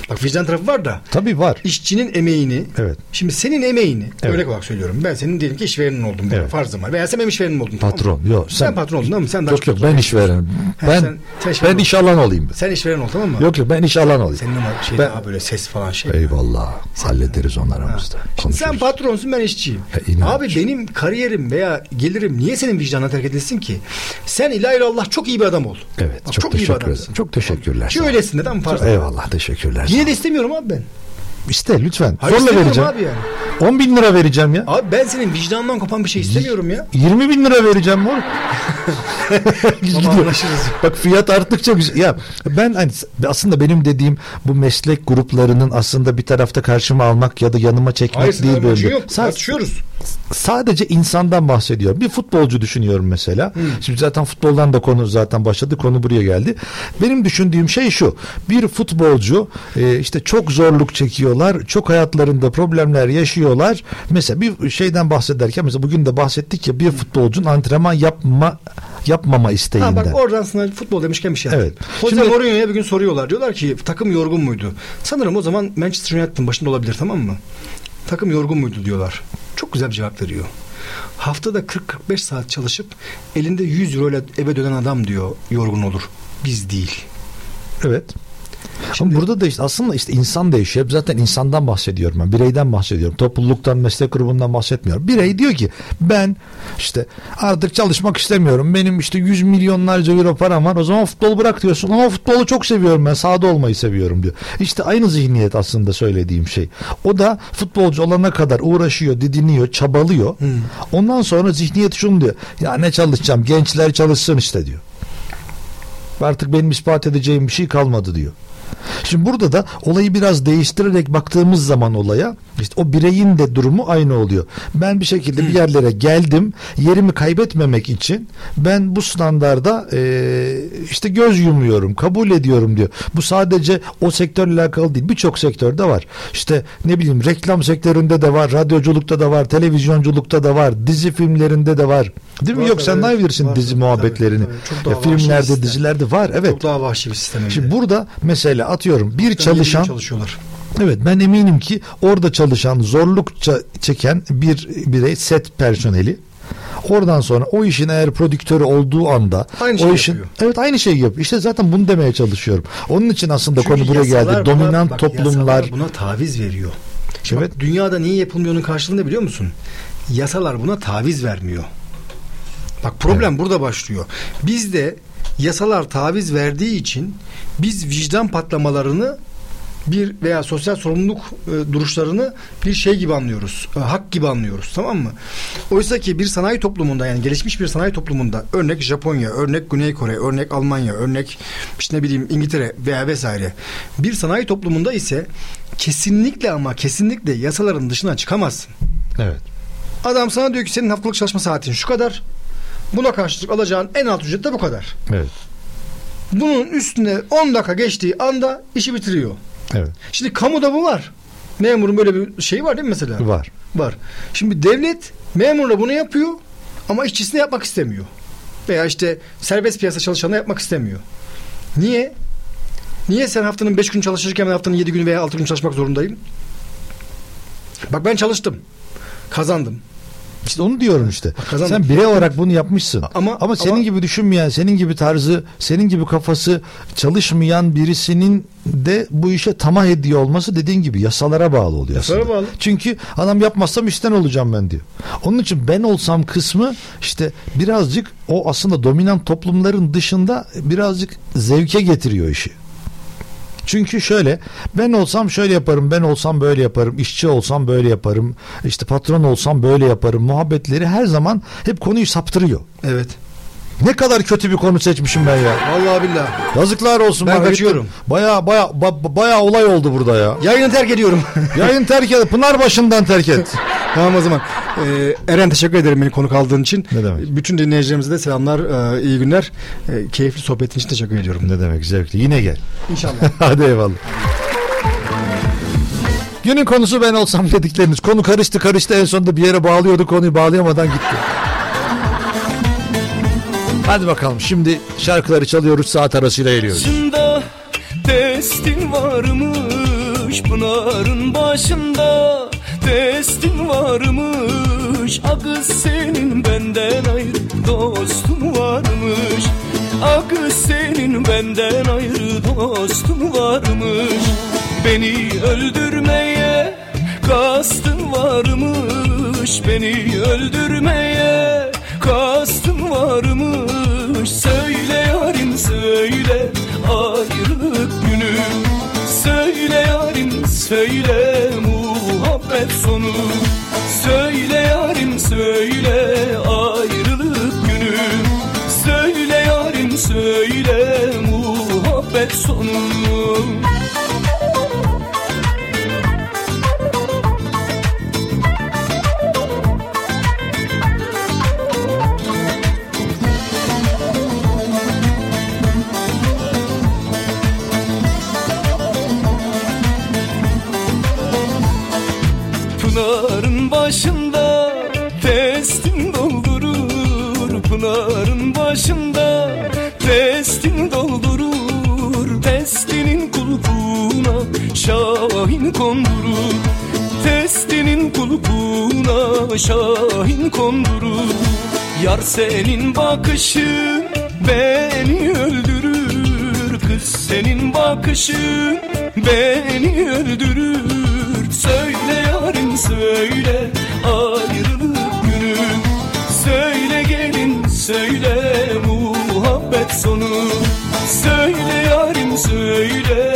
Bak vicdan tarafı var da Tabii var. işçinin emeğini Evet. şimdi senin emeğini Evet. örnek olarak söylüyorum. Ben senin diyelim ki işverenin oldum. Evet. Farzım var. Veya sen benim işverenim oldun. tamam? Patron. Yok Sen, sen, patron oldun mi? Sen daha Yok çok yok ben işverenim. Ben sen- sen işveren ben iş alan olayım. Sen işveren ol tamam mı? Yok yok ben iş alan olayım. Senin ama şey Ben- daha böyle ses falan şey. Eyvallah. Hallederiz onu aramızda. Sen patronsun ben işçiyim. E, inan. Abi benim kariyerim veya gelirim niye senin vicdanına terk edilsin ki? Sen ilahi Allah çok iyi bir adam ol. Evet Bak, çok, iyi bir adamsın. Çok teşekkürler. Ki sana. öylesin neden farz? Eyvallah teşekkürler. Yine de istemiyorum abi ben. İste lütfen. Hayır, Zorla vereceğim. abi yani. 10 bin lira vereceğim ya. Abi ben senin vicdanından kopan bir şey istemiyorum ya. 20 bin lira vereceğim mor. Gidiyor. anlaşırız. Bak fiyat arttıkça güzel. Ya ben hani aslında benim dediğim bu meslek gruplarının aslında bir tarafta karşıma almak ya da yanıma çekmek Hayır değil böyle. yok. Sa- Tartışıyoruz. sadece insandan bahsediyorum. Bir futbolcu düşünüyorum mesela. Şimdi zaten futboldan da konu zaten başladı. Konu buraya geldi. Benim düşündüğüm şey şu. Bir futbolcu e, işte çok zorluk çekiyorlar. Çok hayatlarında problemler yaşıyorlar. Mesela bir şeyden bahsederken mesela bugün de bahsettik ya bir futbolcunun antrenman yapma yapmama Ha isteğinden. bak oradan sana futbol demişken bir şey. Evet. Jose Şimdi- Mourinho'ya bir gün soruyorlar. Diyorlar ki takım yorgun muydu? Sanırım o zaman Manchester United'ın başında olabilir tamam mı? Takım yorgun muydu diyorlar. Çok güzel bir cevap veriyor. Haftada 40-45 saat çalışıp elinde 100 euro ile eve dönen adam diyor yorgun olur. Biz değil. Evet. Ama burada da işte aslında işte insan değişiyor. Hep zaten insandan bahsediyorum ben. Bireyden bahsediyorum. Topluluktan, meslek grubundan bahsetmiyorum. Birey diyor ki ben işte artık çalışmak istemiyorum. Benim işte 100 milyonlarca euro param var. O zaman futbol bırak diyorsun. Ama futbolu çok seviyorum ben. Sahada olmayı seviyorum diyor. İşte aynı zihniyet aslında söylediğim şey. O da futbolcu olana kadar uğraşıyor, didiniyor, çabalıyor. Ondan sonra zihniyet şunu diyor. Ya ne çalışacağım? Gençler çalışsın işte diyor. Artık benim ispat edeceğim bir şey kalmadı diyor. Şimdi burada da olayı biraz değiştirerek baktığımız zaman olaya işte o bireyin de durumu aynı oluyor. Ben bir şekilde bir yerlere geldim. Yerimi kaybetmemek için ben bu standarda e, işte göz yumuyorum, kabul ediyorum diyor. Bu sadece o sektörle alakalı değil. Birçok sektörde var. İşte ne bileyim reklam sektöründe de var, radyoculukta da var, televizyonculukta da var, dizi filmlerinde de var. Değil mi? Var Yok sen daha bilirsin dizi tabii, muhabbetlerini. tabii, tabii. Çok daha Ya filmlerde, dizilerde var. Evet. Çok daha vahşi bir sistem. Şimdi burada mesela atıyorum bir çalışan çalışıyorlar. evet ben eminim ki orada çalışan zorluk çeken bir birey set personeli Oradan sonra o işin eğer prodüktörü olduğu anda Aynı o şeyi işin yapıyor. evet aynı şeyi yapıyor. İşte zaten bunu demeye çalışıyorum. Onun için aslında Çünkü konu buraya geldi. buna- Dominant bak, toplumlar buna taviz veriyor. Şimdi Evet. bak, dünyada niye yapılmıyor'nun karşılığında biliyor musun? Yasalar buna taviz vermiyor. Bak problem burada başlıyor. Bizde yasalar taviz verdiği için biz vicdan patlamalarını bir veya sosyal sorumluluk e, duruşlarını bir şey gibi anlıyoruz. e, hak gibi anlıyoruz. Tamam mı? Oysa ki bir sanayi toplumunda yani gelişmiş bir sanayi toplumunda örnek Japonya, örnek Güney Kore, örnek Almanya, örnek işte ne bileyim İngiltere veya vesaire. Bir sanayi toplumunda ise kesinlikle ama kesinlikle yasaların dışına çıkamazsın. evet. Adam sana diyor ki senin haftalık çalışma saatin şu kadar. Buna karşılık alacağın en alt ücret de bu kadar. Evet. Bunun üstüne 10 dakika geçtiği anda işi bitiriyor. Evet. Şimdi kamuda bu var. Memurun böyle bir şeyi var değil mi mesela? Var. Var. Şimdi devlet memurla bunu yapıyor ama işçisine yapmak istemiyor. Veya işte serbest piyasa çalışanına yapmak istemiyor. Niye? Niye sen haftanın 5 gün çalışırken ben haftanın 7 günü veya 6 gün çalışmak zorundayım? Bak ben çalıştım. Kazandım. İşte onu diyorum işte. kazandım. Sen birey olarak bunu yapmışsın. Ama- ama senin ama- gibi düşünmeyen, senin gibi tarzı, senin gibi kafası çalışmayan birisinin de bu işe tamah ediyor olması dediğin gibi yasalara bağlı oluyor Yasalara aslında. bağlı. Çünkü adam yapmazsam işten olacağım ben diyor. Onun için ben olsam kısmı işte birazcık o aslında dominant toplumların dışında birazcık zevke getiriyor işi. Çünkü şöyle ben olsam şöyle yaparım ben olsam böyle yaparım işçi olsam böyle yaparım işte patron olsam böyle yaparım muhabbetleri her zaman hep konuyu saptırıyor. Evet. Ne kadar kötü bir konu seçmişim ben ya. Vallahi billahi. Yazıklar olsun. Ben kaçıyorum. Baya baya ba- baya olay oldu burada ya. Yayını terk ediyorum. Yayın terk et. Pınar başından terk et. tamam o zaman. Ee, Eren teşekkür ederim beni konuk aldığın için. Ne demek. Bütün dinleyicilerimize de selamlar, e, iyi günler. E, keyifli sohbetin için teşekkür ediyorum. ne demek zevkli. Yine gel. İnşallah. Hadi eyvallah. Günün konusu ben olsam dedikleriniz. Konu karıştı karıştı en sonunda bir yere bağlıyordu konuyu bağlayamadan gitti. Hadi bakalım şimdi şarkıları çalıyoruz saat arasıyla geliyoruz. başında testin varmış Pınarın başında testin varmış. Akı senin benden ayrı dostun varmış. Akı senin benden ayrı dostun varmış. Beni öldürmeye kastın varmış. Beni öldürmeye kastın varmış. Söyle yarim söyle ayrılık günü. Söyle yarim söyle muhabbet sonu. Söyle yarim söyle ayrılık günü. Söyle yarim söyle muhabbet sonu başında Pestin doldurur Pınarın başında Pestin doldurur Pestinin kulkuna Şahin kondurur. Testinin kulkuna Şahin kondurur. Yar senin bakışın Beni öldürür. Kız senin bakışın Beni öldürür. Söyle yarim söyle ayrılık günü. Söyle gelin söyle muhabbet sonu. Söyle yarim söyle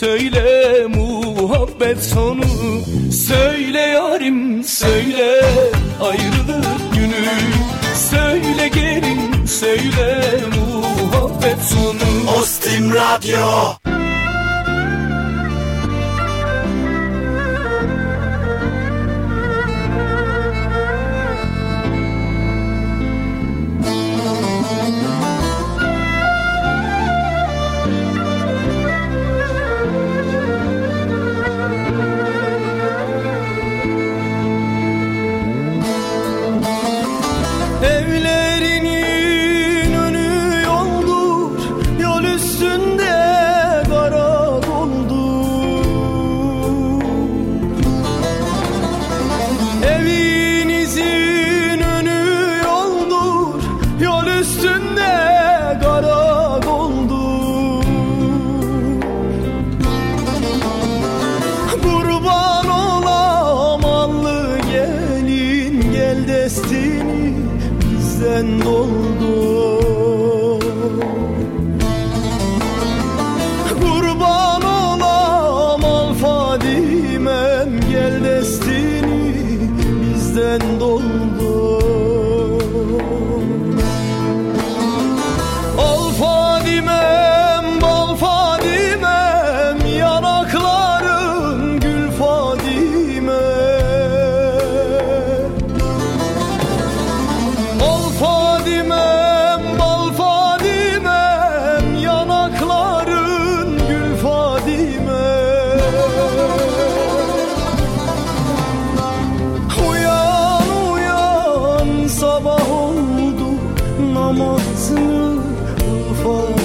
Söyle muhabbet sonu. Söyle yarim söyle ayrılık günü. Söyle gelin söyle muhabbet sonu. Ostim Radyo. for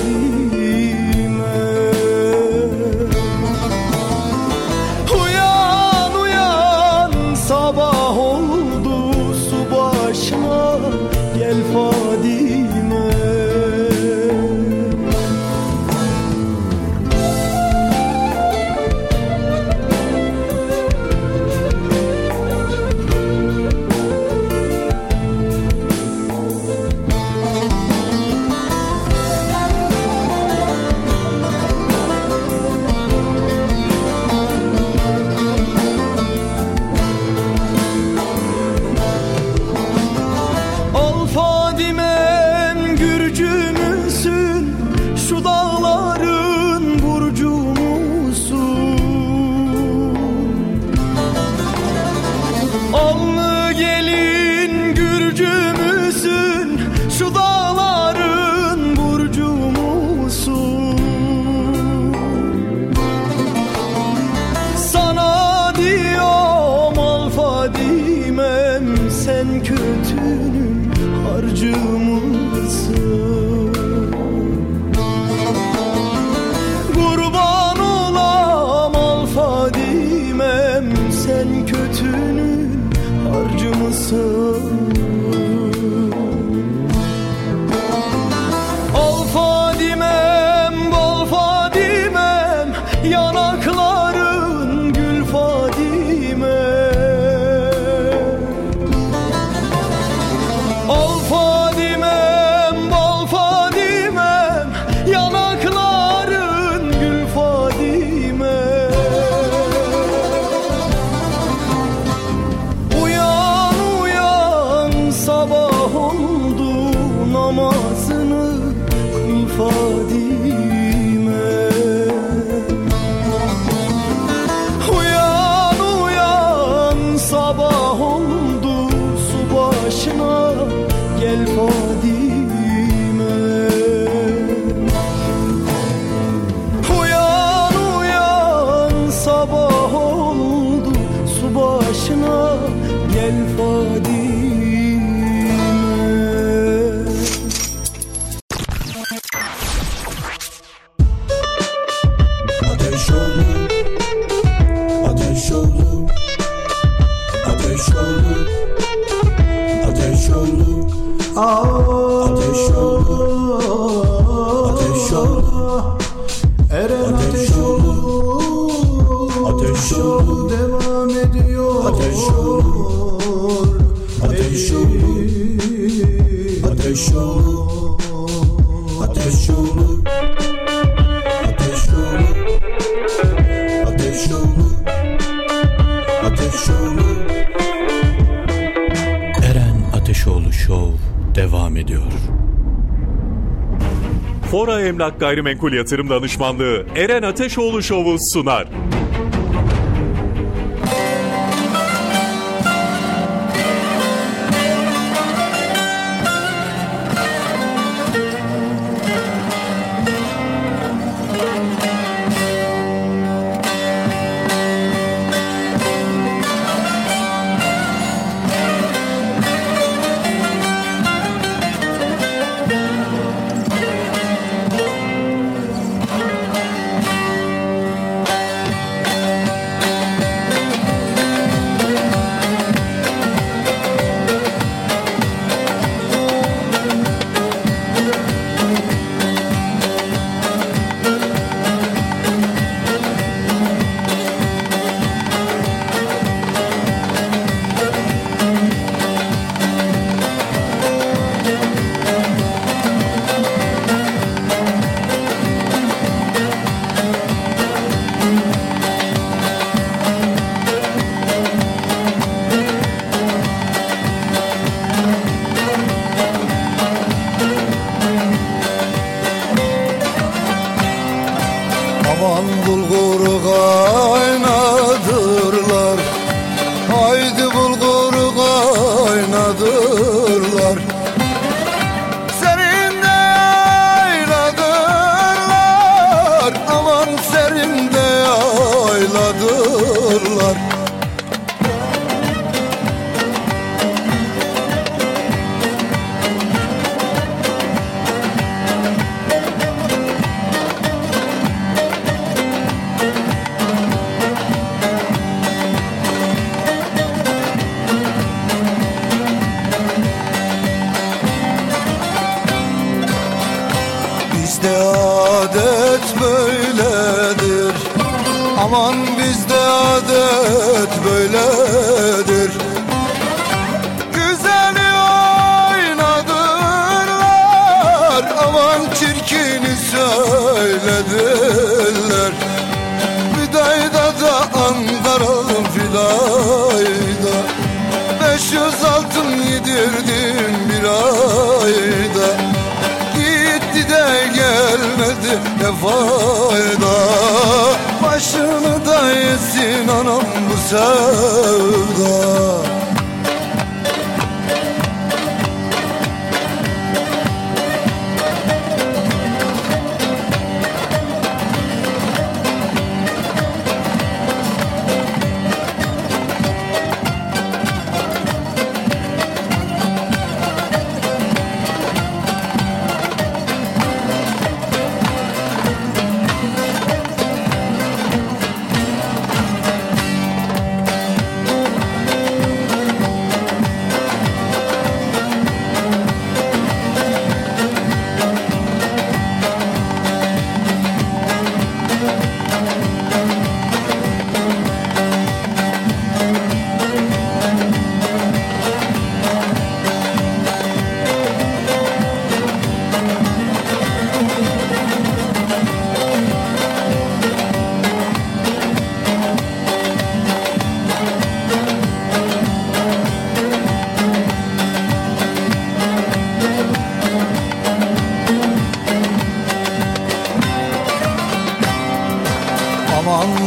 Gayrimenkul Yatırım Danışmanlığı Eren Ateşoğlu Şovu sunar.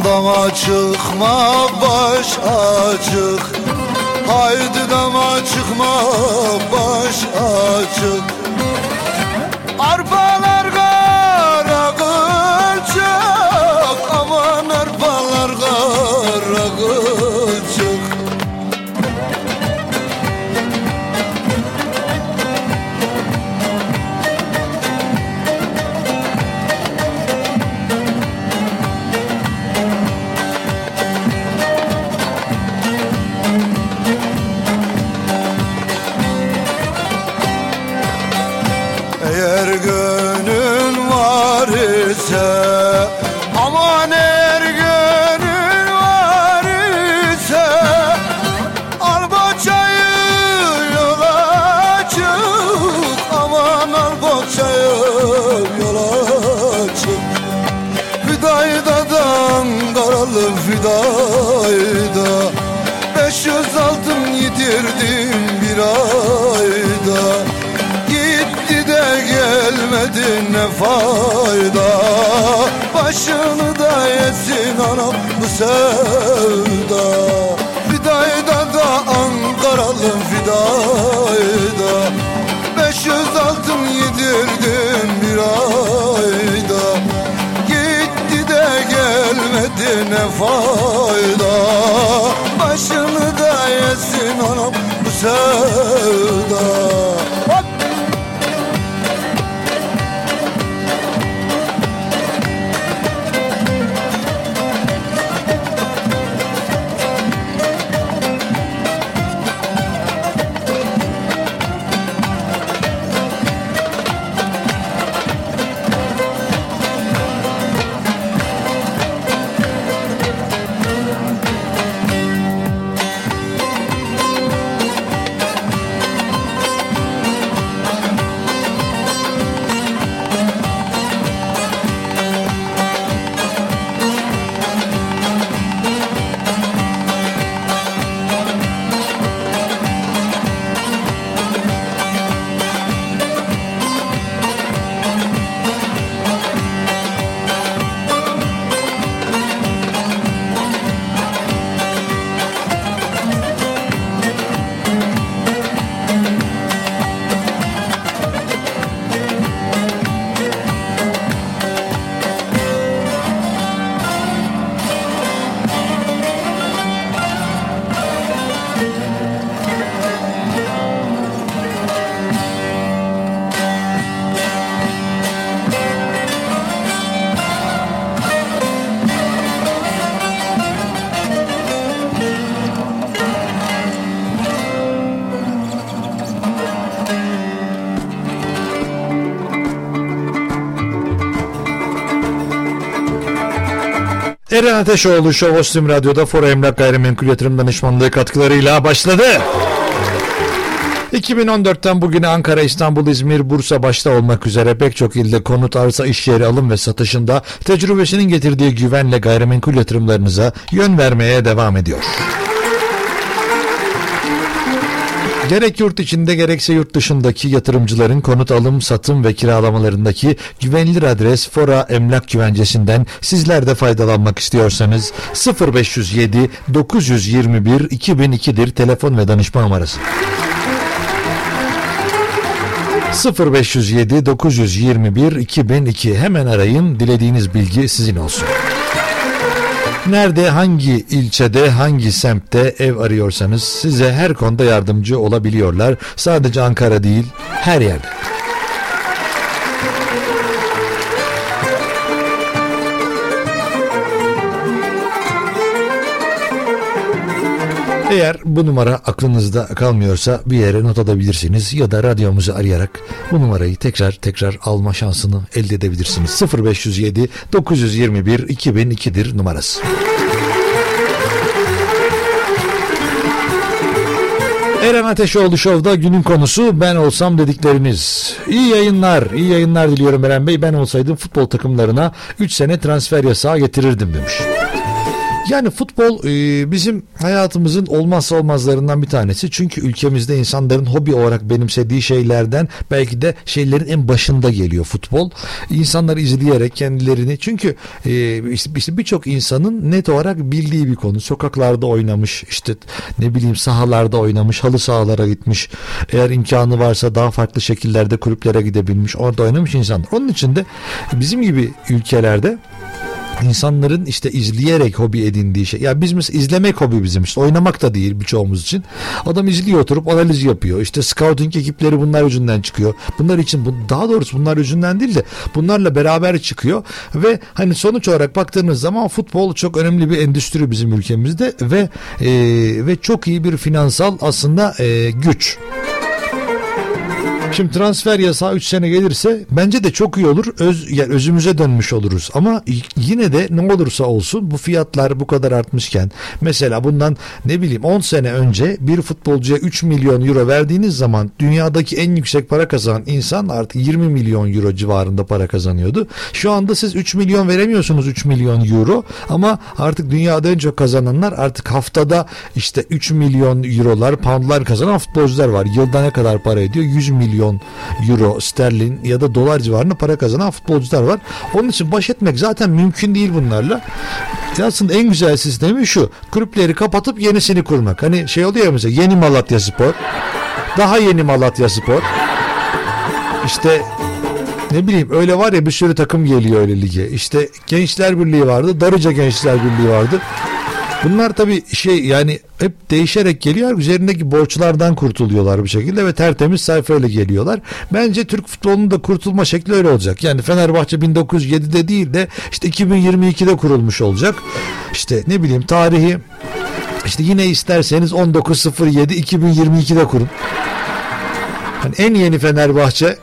Dama çıkma baş açık. Haydi dama çıkma baş açık. Arpalar fayda. Başını da yesin anam bu sevda. Fidayda da Ankaralı fidayda. 500 altın yedirdim bir ayda. Gitti de gelmedi ne fayda. Başını da yesin anam bu sevda Eren Ateşoğlu Show Ostim Radyo'da Fora Emlak Gayrimenkul Yatırım Danışmanlığı katkılarıyla başladı. 2014'ten bugüne Ankara, İstanbul, İzmir, Bursa başta olmak üzere pek çok ilde konut, arsa, iş yeri alım ve satışında tecrübesinin getirdiği güvenle gayrimenkul yatırımlarınıza yön vermeye devam ediyor. Gerek yurt içinde gerekse yurt dışındaki yatırımcıların konut alım, satım ve kiralamalarındaki güvenilir adres Fora Emlak Güvencesi'nden sizler de faydalanmak istiyorsanız 0507 921 2002'dir telefon ve danışma numarası. 0507 921 2002 hemen arayın dilediğiniz bilgi sizin olsun. Nerede, hangi ilçede, hangi semtte ev arıyorsanız size her konuda yardımcı olabiliyorlar. Sadece Ankara değil, her yerde. Eğer bu numara aklınızda kalmıyorsa bir yere not alabilirsiniz ya da radyomuzu arayarak bu numarayı tekrar tekrar alma şansını elde edebilirsiniz. 0507 921 2002'dir numarası. Eren Ateşoğlu Show'da günün konusu ben olsam dedikleriniz. İyi yayınlar, iyi yayınlar diliyorum Eren Bey. Ben olsaydım futbol takımlarına 3 sene transfer yasağı getirirdim demiş. Yani futbol e, bizim hayatımızın olmazsa olmazlarından bir tanesi. Çünkü ülkemizde insanların hobi olarak benimsediği şeylerden belki de şeylerin en başında geliyor futbol. İnsanlar izleyerek kendilerini çünkü e, işte birçok insanın net olarak bildiği bir konu. Sokaklarda oynamış işte ne bileyim sahalarda oynamış halı sahalara gitmiş. Eğer imkanı varsa daha farklı şekillerde kulüplere gidebilmiş. Orada oynamış insanlar. Onun için de bizim gibi ülkelerde insanların işte izleyerek hobi edindiği şey. Ya biz mesela izlemek hobi bizim işte. Oynamak da değil birçoğumuz için. Adam izliyor oturup analiz yapıyor. İşte scouting ekipleri bunlar yüzünden çıkıyor. Bunlar için bu, daha doğrusu bunlar yüzünden değil de bunlarla beraber çıkıyor ve hani sonuç olarak baktığınız zaman futbol çok önemli bir endüstri bizim ülkemizde ve e, ve çok iyi bir finansal aslında e, güç. Şimdi transfer yasağı 3 sene gelirse bence de çok iyi olur. Öz yani özümüze dönmüş oluruz. Ama yine de ne olursa olsun bu fiyatlar bu kadar artmışken mesela bundan ne bileyim 10 sene önce bir futbolcuya 3 milyon euro verdiğiniz zaman dünyadaki en yüksek para kazanan insan artık 20 milyon euro civarında para kazanıyordu. Şu anda siz 3 milyon veremiyorsunuz 3 milyon euro ama artık dünyada en çok kazananlar artık haftada işte 3 milyon eurolar, poundlar kazanan futbolcular var. Yılda ne kadar para ediyor? 100 milyon euro, sterlin ya da dolar civarında para kazanan futbolcular var. Onun için baş etmek zaten mümkün değil bunlarla. Aslında en güzel sistemi şu. Kulüpleri kapatıp yenisini kurmak. Hani şey oluyor ya mesela yeni Malatya Spor. Daha yeni Malatya Spor. İşte ne bileyim öyle var ya bir sürü takım geliyor öyle lige. İşte Gençler Birliği vardı. Darıca Gençler Birliği vardı. Bunlar tabii şey yani hep değişerek geliyor. Üzerindeki borçlardan kurtuluyorlar bir şekilde ve tertemiz sayfayla geliyorlar. Bence Türk futbolunun da kurtulma şekli öyle olacak. Yani Fenerbahçe 1907'de değil de işte 2022'de kurulmuş olacak. İşte ne bileyim tarihi işte yine isterseniz 1907 2022'de kurun. Hani en yeni Fenerbahçe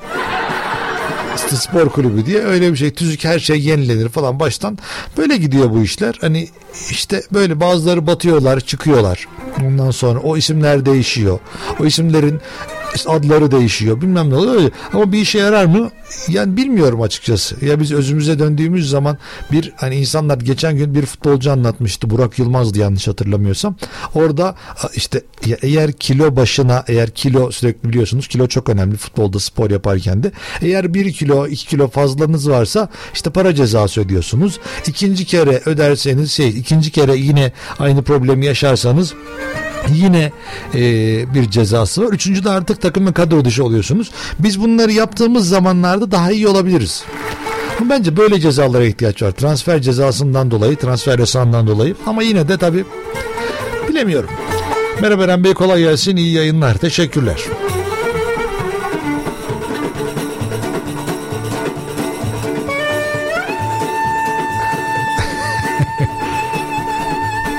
işte spor kulübü diye öyle bir şey tüzük her şey yenilenir falan. Baştan böyle gidiyor bu işler. Hani işte böyle bazıları batıyorlar çıkıyorlar. Ondan sonra o isimler değişiyor. O isimlerin işte adları değişiyor bilmem ne oluyor. Ama bir işe yarar mı? Yani bilmiyorum açıkçası. Ya biz özümüze döndüğümüz zaman bir hani insanlar geçen gün bir futbolcu anlatmıştı. Burak Yılmaz'dı yanlış hatırlamıyorsam. Orada işte eğer kilo başına eğer kilo sürekli biliyorsunuz kilo çok önemli futbolda spor yaparken de. Eğer bir kilo iki kilo fazlanız varsa işte para cezası ödüyorsunuz. İkinci kere öderseniz şey ikinci kere yine aynı problemi yaşarsanız yine e, bir cezası var. Üçüncü de artık takımın kadro dışı oluyorsunuz. Biz bunları yaptığımız zamanlarda daha iyi olabiliriz. Bence böyle cezalara ihtiyaç var. Transfer cezasından dolayı, transfer yasağından dolayı. Ama yine de tabii bilemiyorum. Merhaba Eren Bey kolay gelsin. iyi yayınlar. Teşekkürler.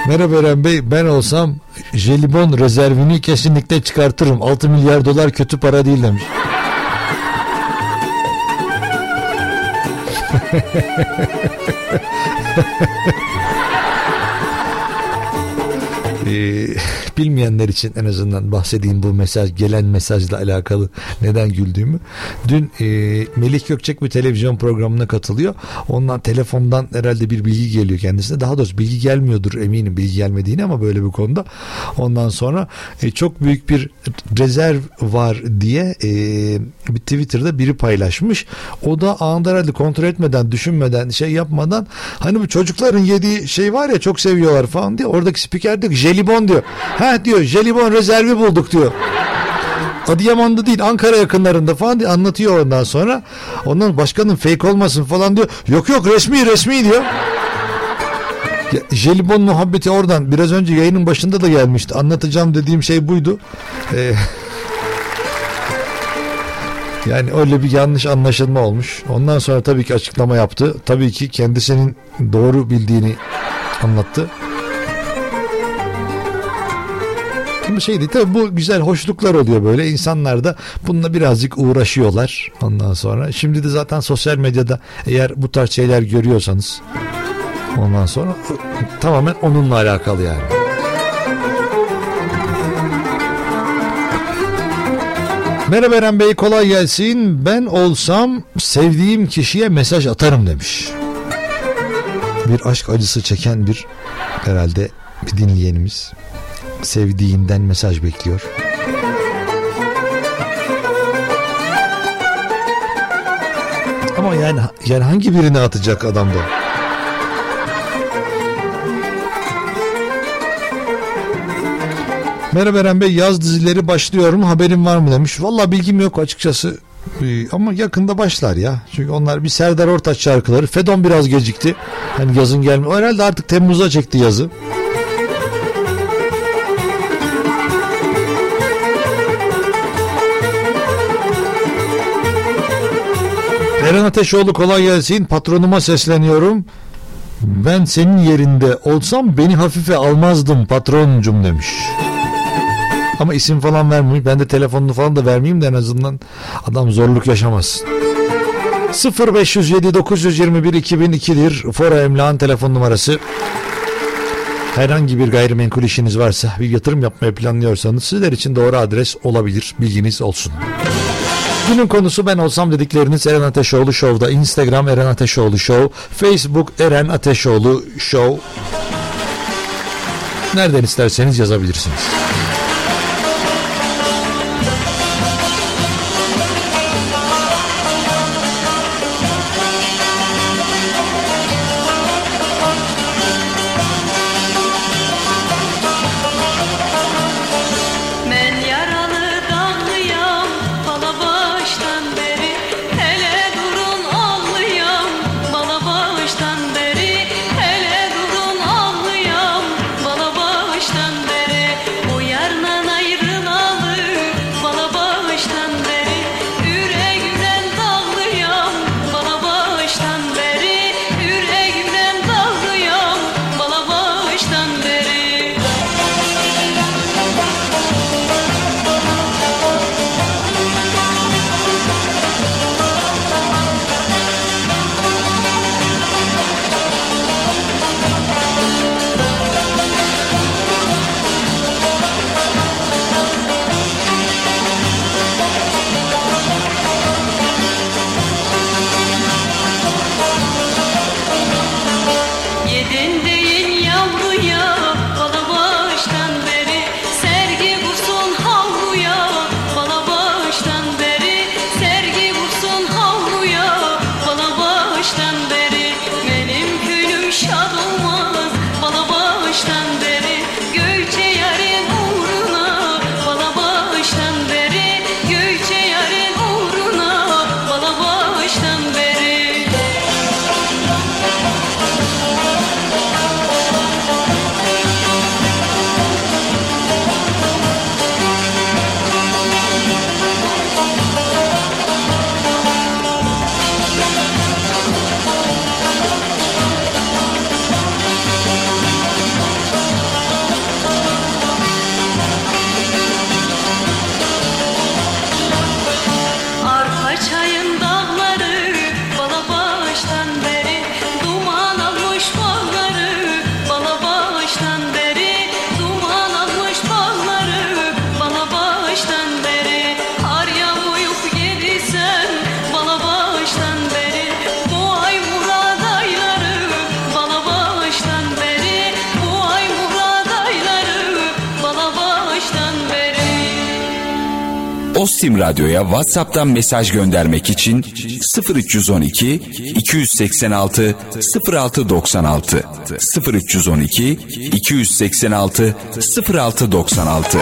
Merhaba Eren Bey ben olsam jelibon rezervini kesinlikle çıkartırım. 6 milyar dolar kötü para değil demiş. Ee, bilmeyenler için en azından bahsedeyim bu mesaj gelen mesajla alakalı neden güldüğümü. Dün e, Melih Gökçek bir televizyon programına katılıyor. Ondan telefondan herhalde bir bilgi geliyor kendisine. Daha doğrusu bilgi gelmiyordur eminim bilgi gelmediğini ama böyle bir konuda. Ondan sonra e, çok büyük bir rezerv var diye e, bir Twitter'da biri paylaşmış. O da anında herhalde kontrol etmeden, düşünmeden, şey yapmadan hani bu çocukların yediği şey var ya çok seviyorlar falan diye oradaki spiker diyor jelibon diyor. Ha diyor jelibon rezervi bulduk diyor. Adıyaman'da değil Ankara yakınlarında falan diye anlatıyor ondan sonra. Ondan başkanın fake olmasın falan diyor. Yok yok resmi resmi diyor. Ya, jelibon muhabbeti oradan biraz önce yayının başında da gelmişti. Anlatacağım dediğim şey buydu. Ee, yani öyle bir yanlış anlaşılma olmuş. Ondan sonra tabii ki açıklama yaptı. Tabii ki kendisinin doğru bildiğini anlattı. Ama şey değil tabii bu güzel hoşluklar oluyor böyle insanlar da bununla birazcık uğraşıyorlar ondan sonra. Şimdi de zaten sosyal medyada eğer bu tarz şeyler görüyorsanız ondan sonra tamamen onunla alakalı yani. Merhaba Eren Bey kolay gelsin. Ben olsam sevdiğim kişiye mesaj atarım demiş. Bir aşk acısı çeken bir herhalde bir dinleyenimiz sevdiğinden mesaj bekliyor. Ama yani yani hangi birini atacak adam da? Merhaba Eren Bey yaz dizileri başlıyor mu haberin var mı demiş. Valla bilgim yok açıkçası. Ee, ama yakında başlar ya. Çünkü onlar bir Serdar Ortaç şarkıları. Fedon biraz gecikti. Hani yazın gelme. Herhalde artık Temmuz'a çekti yazı. Eren Ateşoğlu kolay gelsin. Patronuma sesleniyorum. Ben senin yerinde olsam beni hafife almazdım patroncum demiş. Ama isim falan vermiyor. Ben de telefonunu falan da vermeyeyim de en azından adam zorluk yaşamasın. 0507 921 2002'dir. Fora Emlak'ın telefon numarası. Herhangi bir gayrimenkul işiniz varsa bir yatırım yapmayı planlıyorsanız sizler için doğru adres olabilir. Bilginiz olsun. Günün konusu ben olsam dedikleriniz Eren Ateşoğlu Show'da. Instagram Eren Ateşoğlu Show. Facebook Eren Ateşoğlu Show. Nereden isterseniz yazabilirsiniz. Radyo'ya WhatsApp'tan mesaj göndermek için 0312 286 0696 0312 286 0696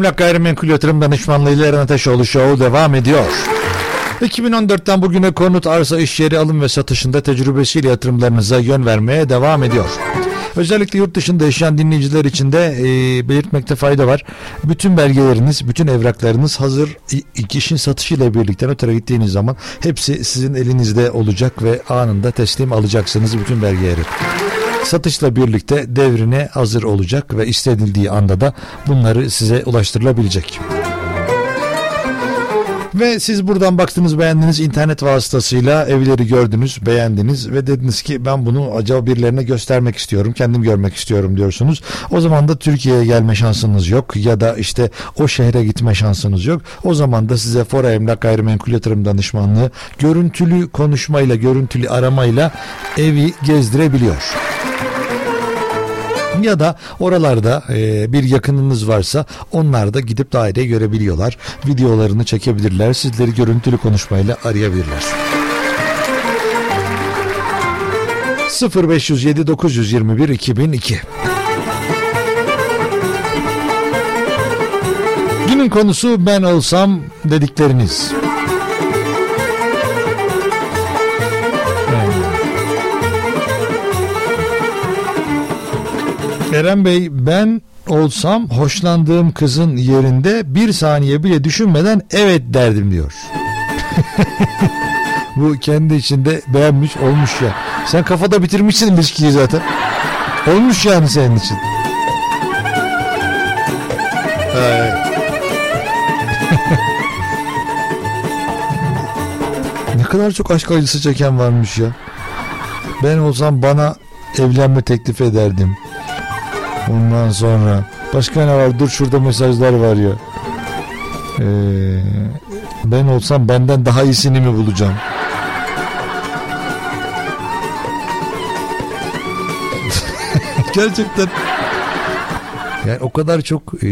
Emlak Gayrimenkul Yatırım Danışmanlığı ile Eren Ateşoğlu Show devam ediyor. 2014'ten bugüne konut, arsa, iş yeri alım ve satışında tecrübesiyle yatırımlarınıza yön vermeye devam ediyor. Özellikle yurt dışında yaşayan dinleyiciler için de e, belirtmekte fayda var. Bütün belgeleriniz, bütün evraklarınız hazır. İ- kişinin satışıyla birlikte notere gittiğiniz zaman hepsi sizin elinizde olacak ve anında teslim alacaksınız bütün belgeleri. Satışla birlikte devrine hazır olacak ve istedildiği anda da bunları size ulaştırılabilecek. Ve siz buradan baktınız beğendiniz internet vasıtasıyla evleri gördünüz beğendiniz ve dediniz ki ben bunu acaba birilerine göstermek istiyorum kendim görmek istiyorum diyorsunuz. O zaman da Türkiye'ye gelme şansınız yok ya da işte o şehre gitme şansınız yok. O zaman da size Fora Emlak Gayrimenkul Yatırım Danışmanlığı görüntülü konuşmayla görüntülü aramayla evi gezdirebiliyor ya da oralarda e, bir yakınınız varsa onlar da gidip daireyi görebiliyorlar. Videolarını çekebilirler. Sizleri görüntülü konuşmayla arayabilirler. 0507 921 2002 Günün konusu ben olsam dedikleriniz. Eren Bey ben olsam hoşlandığım kızın yerinde bir saniye bile düşünmeden evet derdim diyor. Bu kendi içinde beğenmiş olmuş ya. Sen kafada bitirmişsin ilişkiyi zaten. Olmuş yani senin için. Ne kadar çok aşk acısı çeken varmış ya. Ben olsam bana evlenme teklif ederdim. Ondan sonra başka ne var? Dur şurada mesajlar var ya. Ee, ben olsam benden daha iyisini mi bulacağım? Gerçekten. Yani o kadar çok e,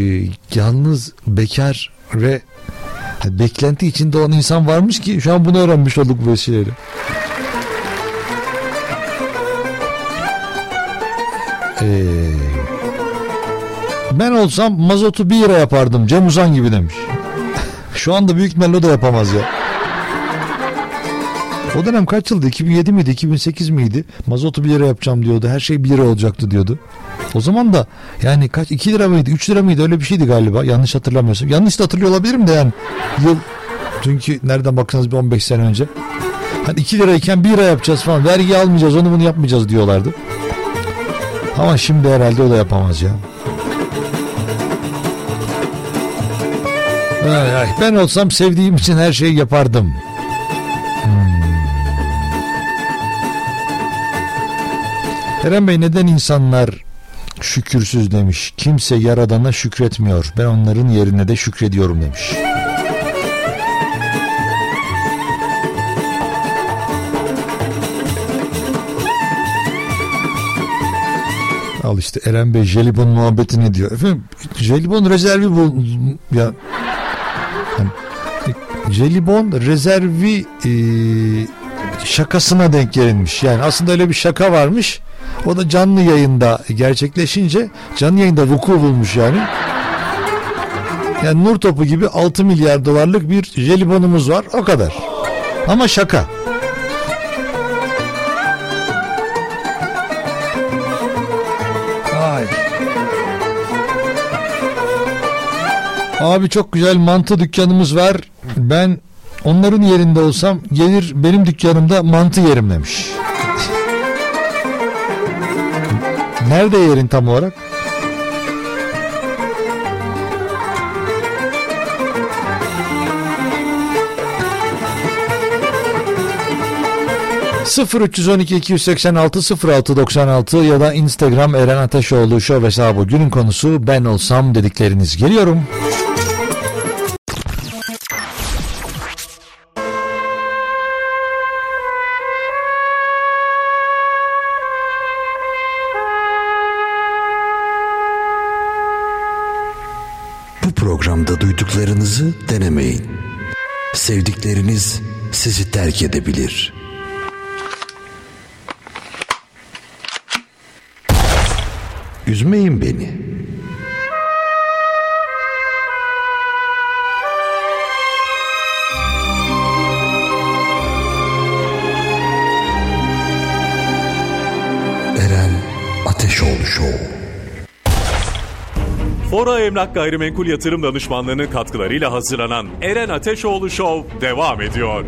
yalnız, bekar ve beklenti içinde olan insan varmış ki şu an bunu öğrenmiş olduk bu vesileyle. Ee, ben olsam mazotu 1 lira yapardım Cem Uzan gibi demiş. Şu anda büyük ihtimalle da yapamaz ya. O dönem kaç yıldı? 2007 miydi? 2008 miydi? Mazotu 1 lira yapacağım diyordu. Her şey 1 lira olacaktı diyordu. O zaman da yani kaç 2 lira mıydı? 3 lira mıydı? Öyle bir şeydi galiba. Yanlış hatırlamıyorsam. Yanlış da hatırlıyor olabilirim de yani. Yıl çünkü nereden baksanız bir 15 sene önce. Hani 2 lirayken 1 lira yapacağız falan. Vergi almayacağız onu bunu yapmayacağız diyorlardı. Ama şimdi herhalde o da yapamaz ya. Ay, ay. Ben olsam sevdiğim için her şeyi yapardım. Hmm. Eren Bey neden insanlar şükürsüz demiş. Kimse yaradana şükretmiyor. Ben onların yerine de şükrediyorum demiş. Al işte Eren Bey jelibon muhabbetini diyor. Efendim jelibon rezervi bu ya yani, jelibon rezervi e, şakasına denk gelinmiş. Yani aslında öyle bir şaka varmış. O da canlı yayında gerçekleşince canlı yayında vuku bulmuş yani. Yani nur topu gibi 6 milyar dolarlık bir jelibonumuz var o kadar. Ama şaka. Abi çok güzel mantı dükkanımız var. Ben onların yerinde olsam gelir benim dükkanımda mantı yerim demiş. Nerede yerin tam olarak? ...0312 286 06 96 ya da Instagram Eren Ateşoğlu Show hesabı günün konusu ben olsam dedikleriniz geliyorum. Duyduklarınızı denemeyin. Sevdikleriniz sizi terk edebilir. Üzmeyin beni. Eren Ateşoğlu Show. Fora Emlak Gayrimenkul Yatırım Danışmanlığı'nın katkılarıyla hazırlanan Eren Ateşoğlu Show devam ediyor.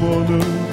wanna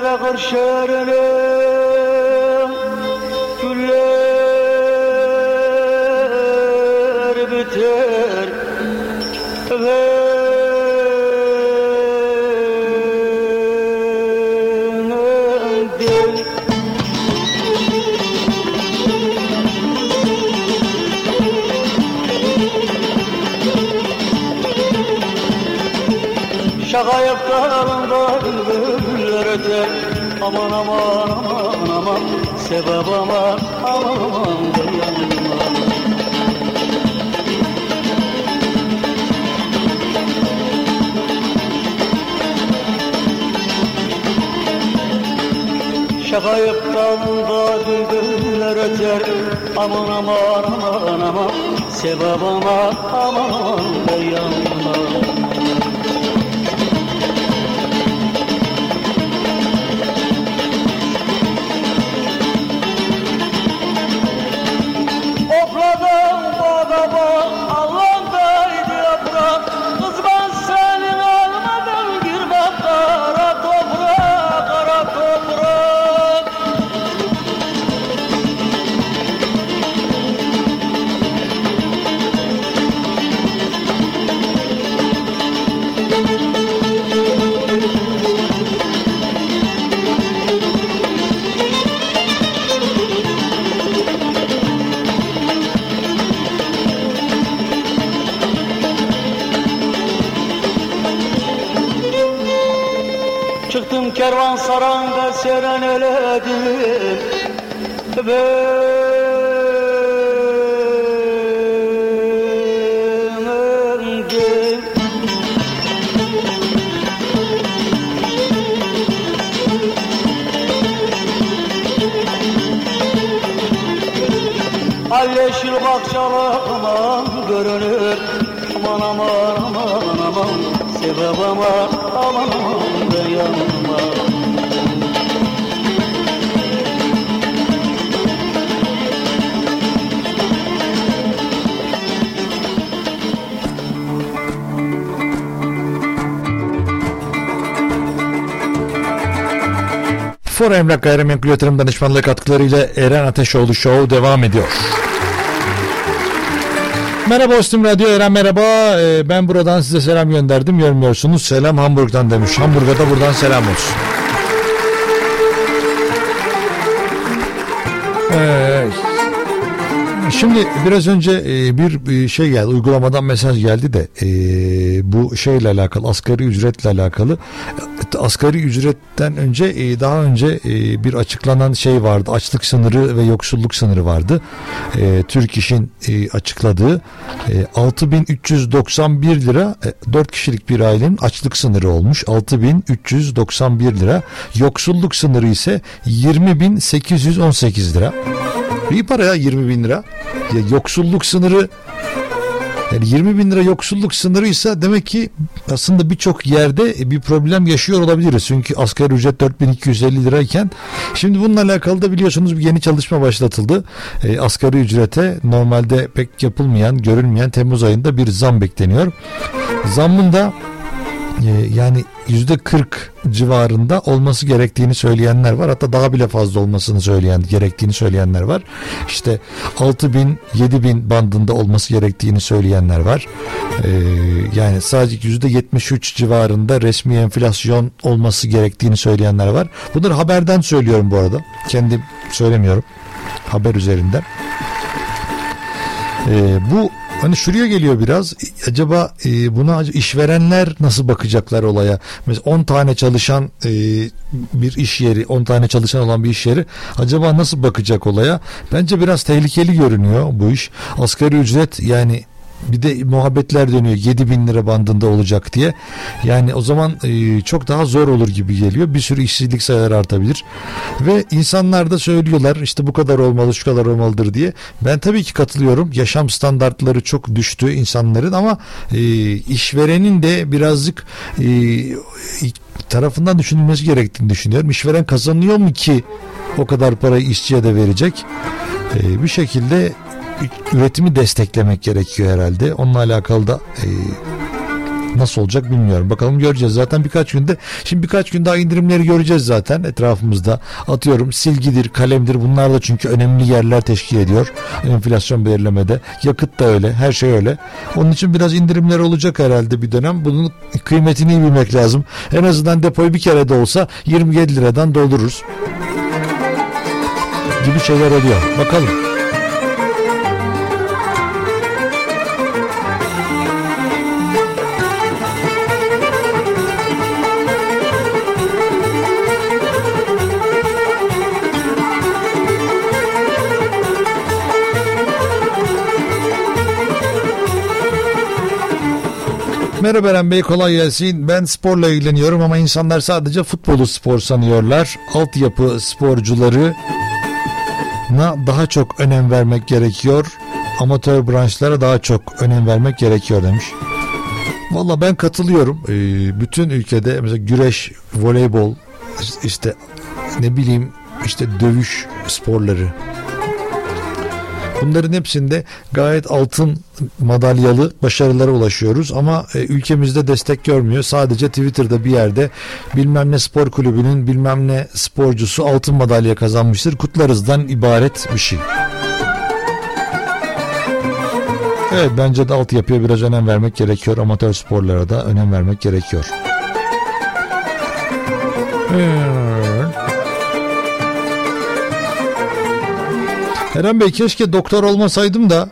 Biter de babama Emlak Gayrimenkul Yatırım Danışmanlığı katkılarıyla Eren Ateşoğlu Show devam ediyor. Merhaba Ostim Radyo Eren merhaba. Ee, ben buradan size selam gönderdim. Görmüyorsunuz. Selam Hamburg'dan demiş. Hamburg'a da buradan selam olsun. Ee, Şimdi biraz önce e, bir bir şey geldi uygulamadan mesaj geldi de e, bu şeyle alakalı asgari ücretle alakalı E, asgari ücretten önce e, daha önce e, bir açıklanan şey vardı. Açlık sınırı ve yoksulluk sınırı vardı. E, Türk İş'in açıkladığı e, 6391 lira e, 4 kişilik bir ailenin açlık sınırı olmuş. 6391 lira. Yoksulluk sınırı ise 20818 lira. İyi para ya 20 bin lira. Ya yoksulluk sınırı yani 20 bin lira yoksulluk sınırıysa demek ki aslında birçok yerde bir problem yaşıyor olabiliriz. Çünkü asgari ücret 4250 lirayken şimdi bununla alakalı da biliyorsunuz bir yeni çalışma başlatıldı. E, asgari ücrete normalde pek yapılmayan, görülmeyen Temmuz ayında bir zam bekleniyor. Zammın da e, yani yüzde 40 civarında olması gerektiğini söyleyenler var. Hatta daha bile fazla olmasını söyleyen, gerektiğini söyleyenler var. İşte 6 bin, 7 bin bandında olması gerektiğini söyleyenler var. Ee, yani sadece yüzde 73 civarında resmi enflasyon olması gerektiğini söyleyenler var. Bunları haberden söylüyorum bu arada. Kendim söylemiyorum. Haber üzerinden. Ee, bu Hani şuraya geliyor biraz. Acaba e, buna işverenler nasıl bakacaklar olaya? Mesela 10 tane çalışan e, bir iş yeri, 10 tane çalışan olan bir iş yeri acaba nasıl bakacak olaya? Bence biraz tehlikeli görünüyor bu iş. Asgari ücret yani bir de muhabbetler dönüyor 7 bin lira bandında olacak diye. Yani o zaman e, çok daha zor olur gibi geliyor. Bir sürü işsizlik sayıları artabilir. Ve insanlar da söylüyorlar işte bu kadar olmalı şu kadar olmalıdır diye. Ben tabii ki katılıyorum. Yaşam standartları çok düştü insanların ama e, işverenin de birazcık e, tarafından düşünülmesi gerektiğini düşünüyorum. İşveren kazanıyor mu ki o kadar parayı işçiye de verecek? E, bir şekilde üretimi desteklemek gerekiyor herhalde. Onunla alakalı da e, Nasıl olacak bilmiyorum. Bakalım göreceğiz. Zaten birkaç günde şimdi birkaç gün daha indirimleri göreceğiz zaten etrafımızda. Atıyorum silgidir, kalemdir. Bunlar da çünkü önemli yerler teşkil ediyor. Enflasyon belirlemede. Yakıt da öyle. Her şey öyle. Onun için biraz indirimler olacak herhalde bir dönem. Bunun kıymetini iyi bilmek lazım. En azından depoyu bir kere de olsa 27 liradan doldururuz. Gibi şeyler oluyor. Bakalım. Merhaba Eren Bey kolay gelsin. Ben sporla ilgileniyorum ama insanlar sadece futbolu spor sanıyorlar. Altyapı sporcuları daha çok önem vermek gerekiyor. Amatör branşlara daha çok önem vermek gerekiyor demiş. Valla ben katılıyorum. Ee, bütün ülkede mesela güreş, voleybol, işte ne bileyim işte dövüş sporları Bunların hepsinde gayet altın madalyalı başarılara ulaşıyoruz ama e, ülkemizde destek görmüyor. Sadece Twitter'da bir yerde bilmem ne spor kulübünün bilmem ne sporcusu altın madalya kazanmıştır. Kutlarızdan ibaret bir şey. Evet bence de altyapıya biraz önem vermek gerekiyor. Amatör sporlara da önem vermek gerekiyor. Evet. Eren Bey keşke doktor olmasaydım da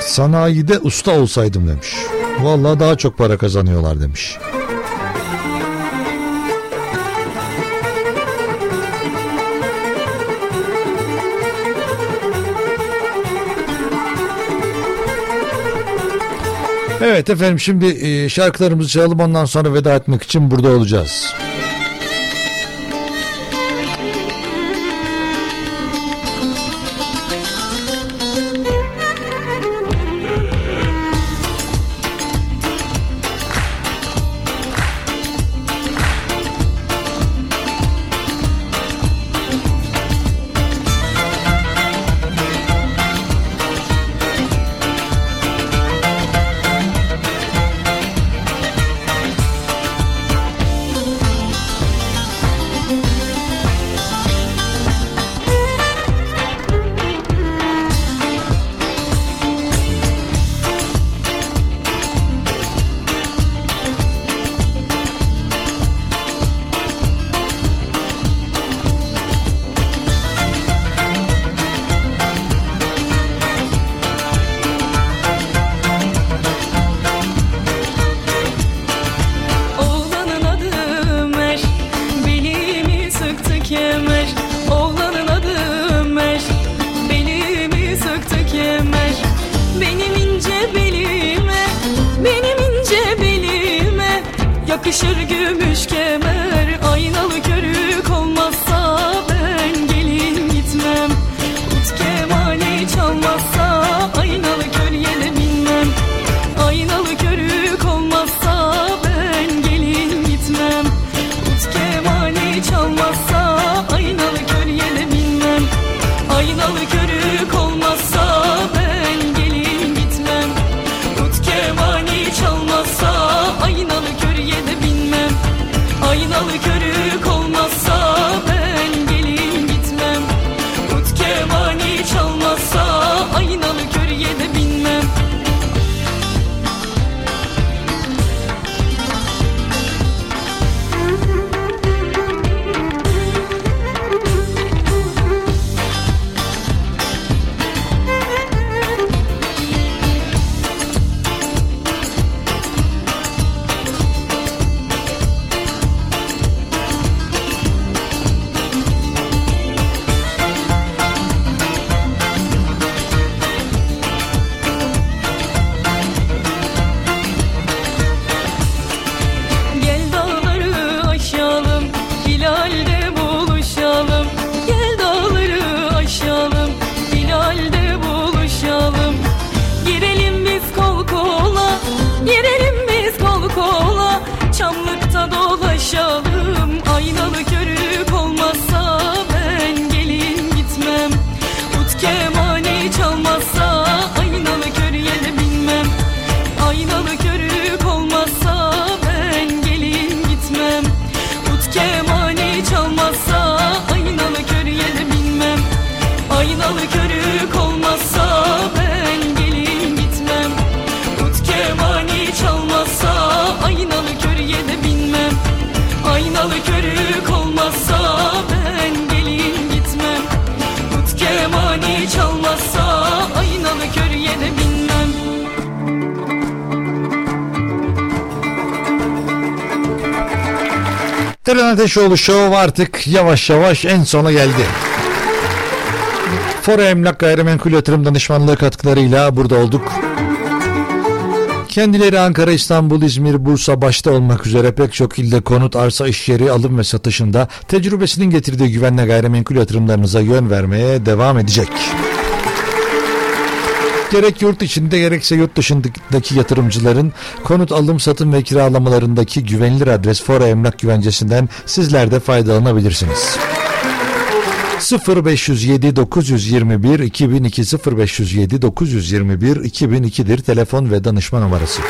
sanayide usta olsaydım demiş. Vallahi daha çok para kazanıyorlar demiş. Evet efendim şimdi e, şarkılarımızı çalalım ondan sonra veda etmek için burada olacağız. Eren Ateşoğlu Show artık yavaş yavaş en sona geldi. Fora Emlak Gayrimenkul Yatırım Danışmanlığı katkılarıyla burada olduk. Kendileri Ankara, İstanbul, İzmir, Bursa başta olmak üzere pek çok ilde konut, arsa, iş yeri alım ve satışında tecrübesinin getirdiği güvenle gayrimenkul yatırımlarınıza yön vermeye devam edecek. Gerek yurt içinde gerekse yurt dışındaki yatırımcıların konut alım, satım ve kiralamalarındaki güvenilir adres Fora Emlak Güvencesi'nden sizler de faydalanabilirsiniz. 0507 921 2002 0507 921 2002'dir telefon ve danışma numarası.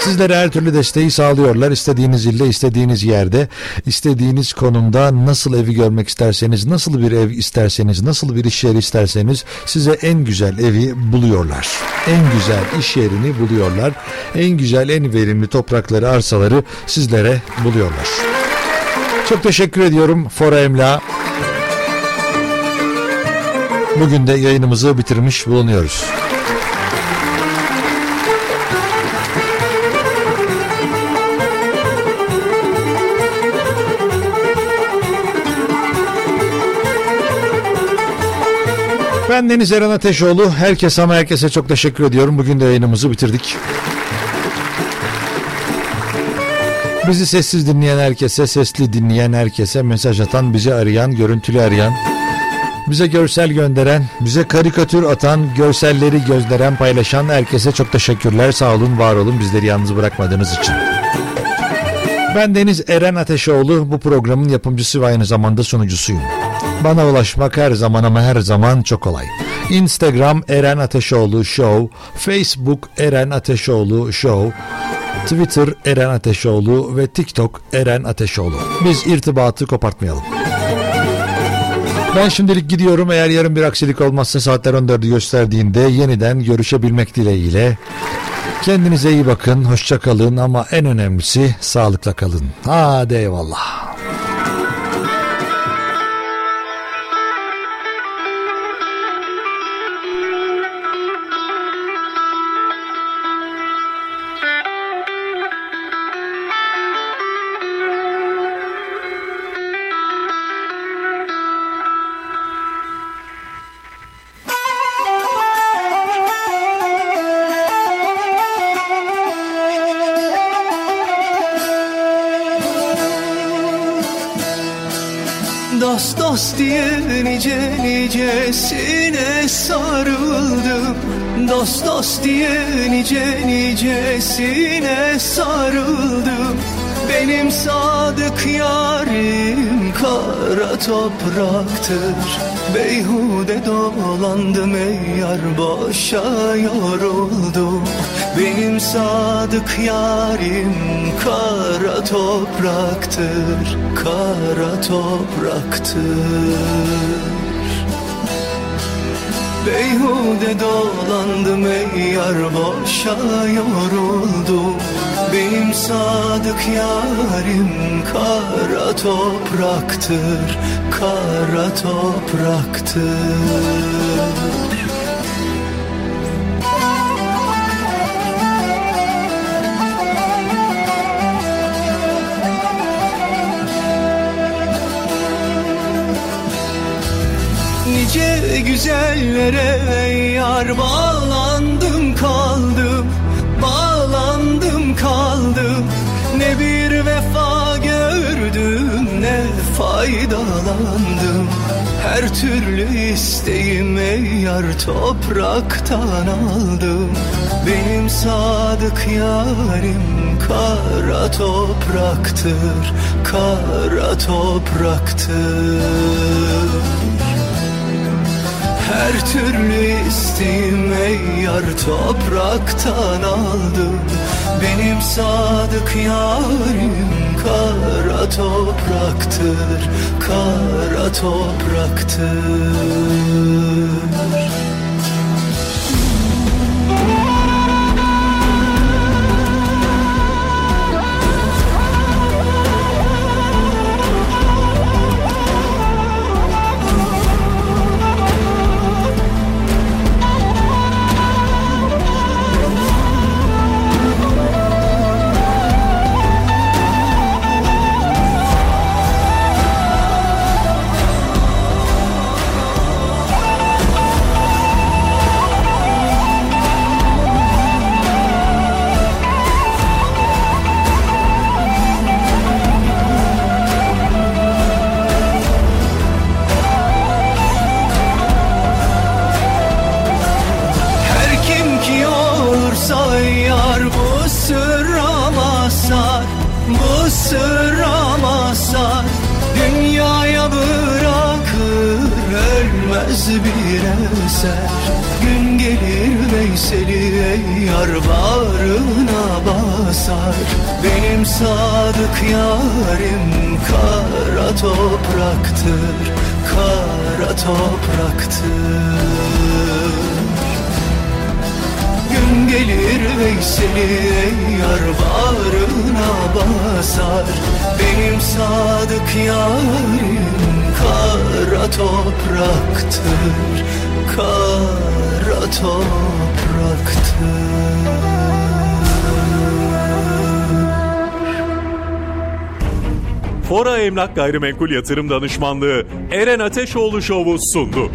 Sizlere her türlü desteği sağlıyorlar. İstediğiniz ilde, istediğiniz yerde, istediğiniz konumda nasıl evi görmek isterseniz, nasıl bir ev isterseniz, nasıl bir iş yeri isterseniz size en güzel evi buluyorlar. En güzel iş yerini buluyorlar. En güzel, en verimli toprakları, arsaları sizlere buluyorlar. Çok teşekkür ediyorum Fora Emla. Bugün de yayınımızı bitirmiş bulunuyoruz. Ben Deniz Eren Ateşoğlu. Herkes ama herkese çok teşekkür ediyorum. Bugün de yayınımızı bitirdik. Bizi sessiz dinleyen herkese, sesli dinleyen herkese, mesaj atan, bizi arayan, görüntülü arayan, bize görsel gönderen, bize karikatür atan, görselleri gönderen, paylaşan herkese çok teşekkürler. Sağ olun, var olun bizleri yalnız bırakmadığınız için. Ben Deniz Eren Ateşoğlu, bu programın yapımcısı ve aynı zamanda sunucusuyum. Bana ulaşmak her zaman ama her zaman çok kolay. Instagram Eren Ateşoğlu Show, Facebook Eren Ateşoğlu Show, Twitter Eren Ateşoğlu ve TikTok Eren Ateşoğlu. Biz irtibatı kopartmayalım. Ben şimdilik gidiyorum. Eğer yarın bir aksilik olmazsa saatler 14'ü gösterdiğinde yeniden görüşebilmek dileğiyle. Kendinize iyi bakın, hoşça kalın ama en önemlisi sağlıkla kalın. Hadi eyvallah. Dost dost diye nice nicesine sarıldım. Benim sadık yarim kara topraktır. Beyhude dolandım ey yar boşa yoruldum. Benim sadık yarim kara topraktır Kara topraktır Beyhude dolandım ey yar boşa yoruldum Benim sadık yarim kara topraktır Kara topraktır Güzellere yar bağlandım kaldım Bağlandım kaldım. Ne bir vefa gördüm ne faydalandım. Her türlü isteğim ey yar topraktan aldım. Benim sadık yarim kara topraktır Kara topraktır her türlü isteğim ey yar topraktan aldım. Benim sadık yarim kara topraktır Kara topraktır Emlak Gayrimenkul Yatırım Danışmanlığı Eren Ateşoğlu Show'u sundu.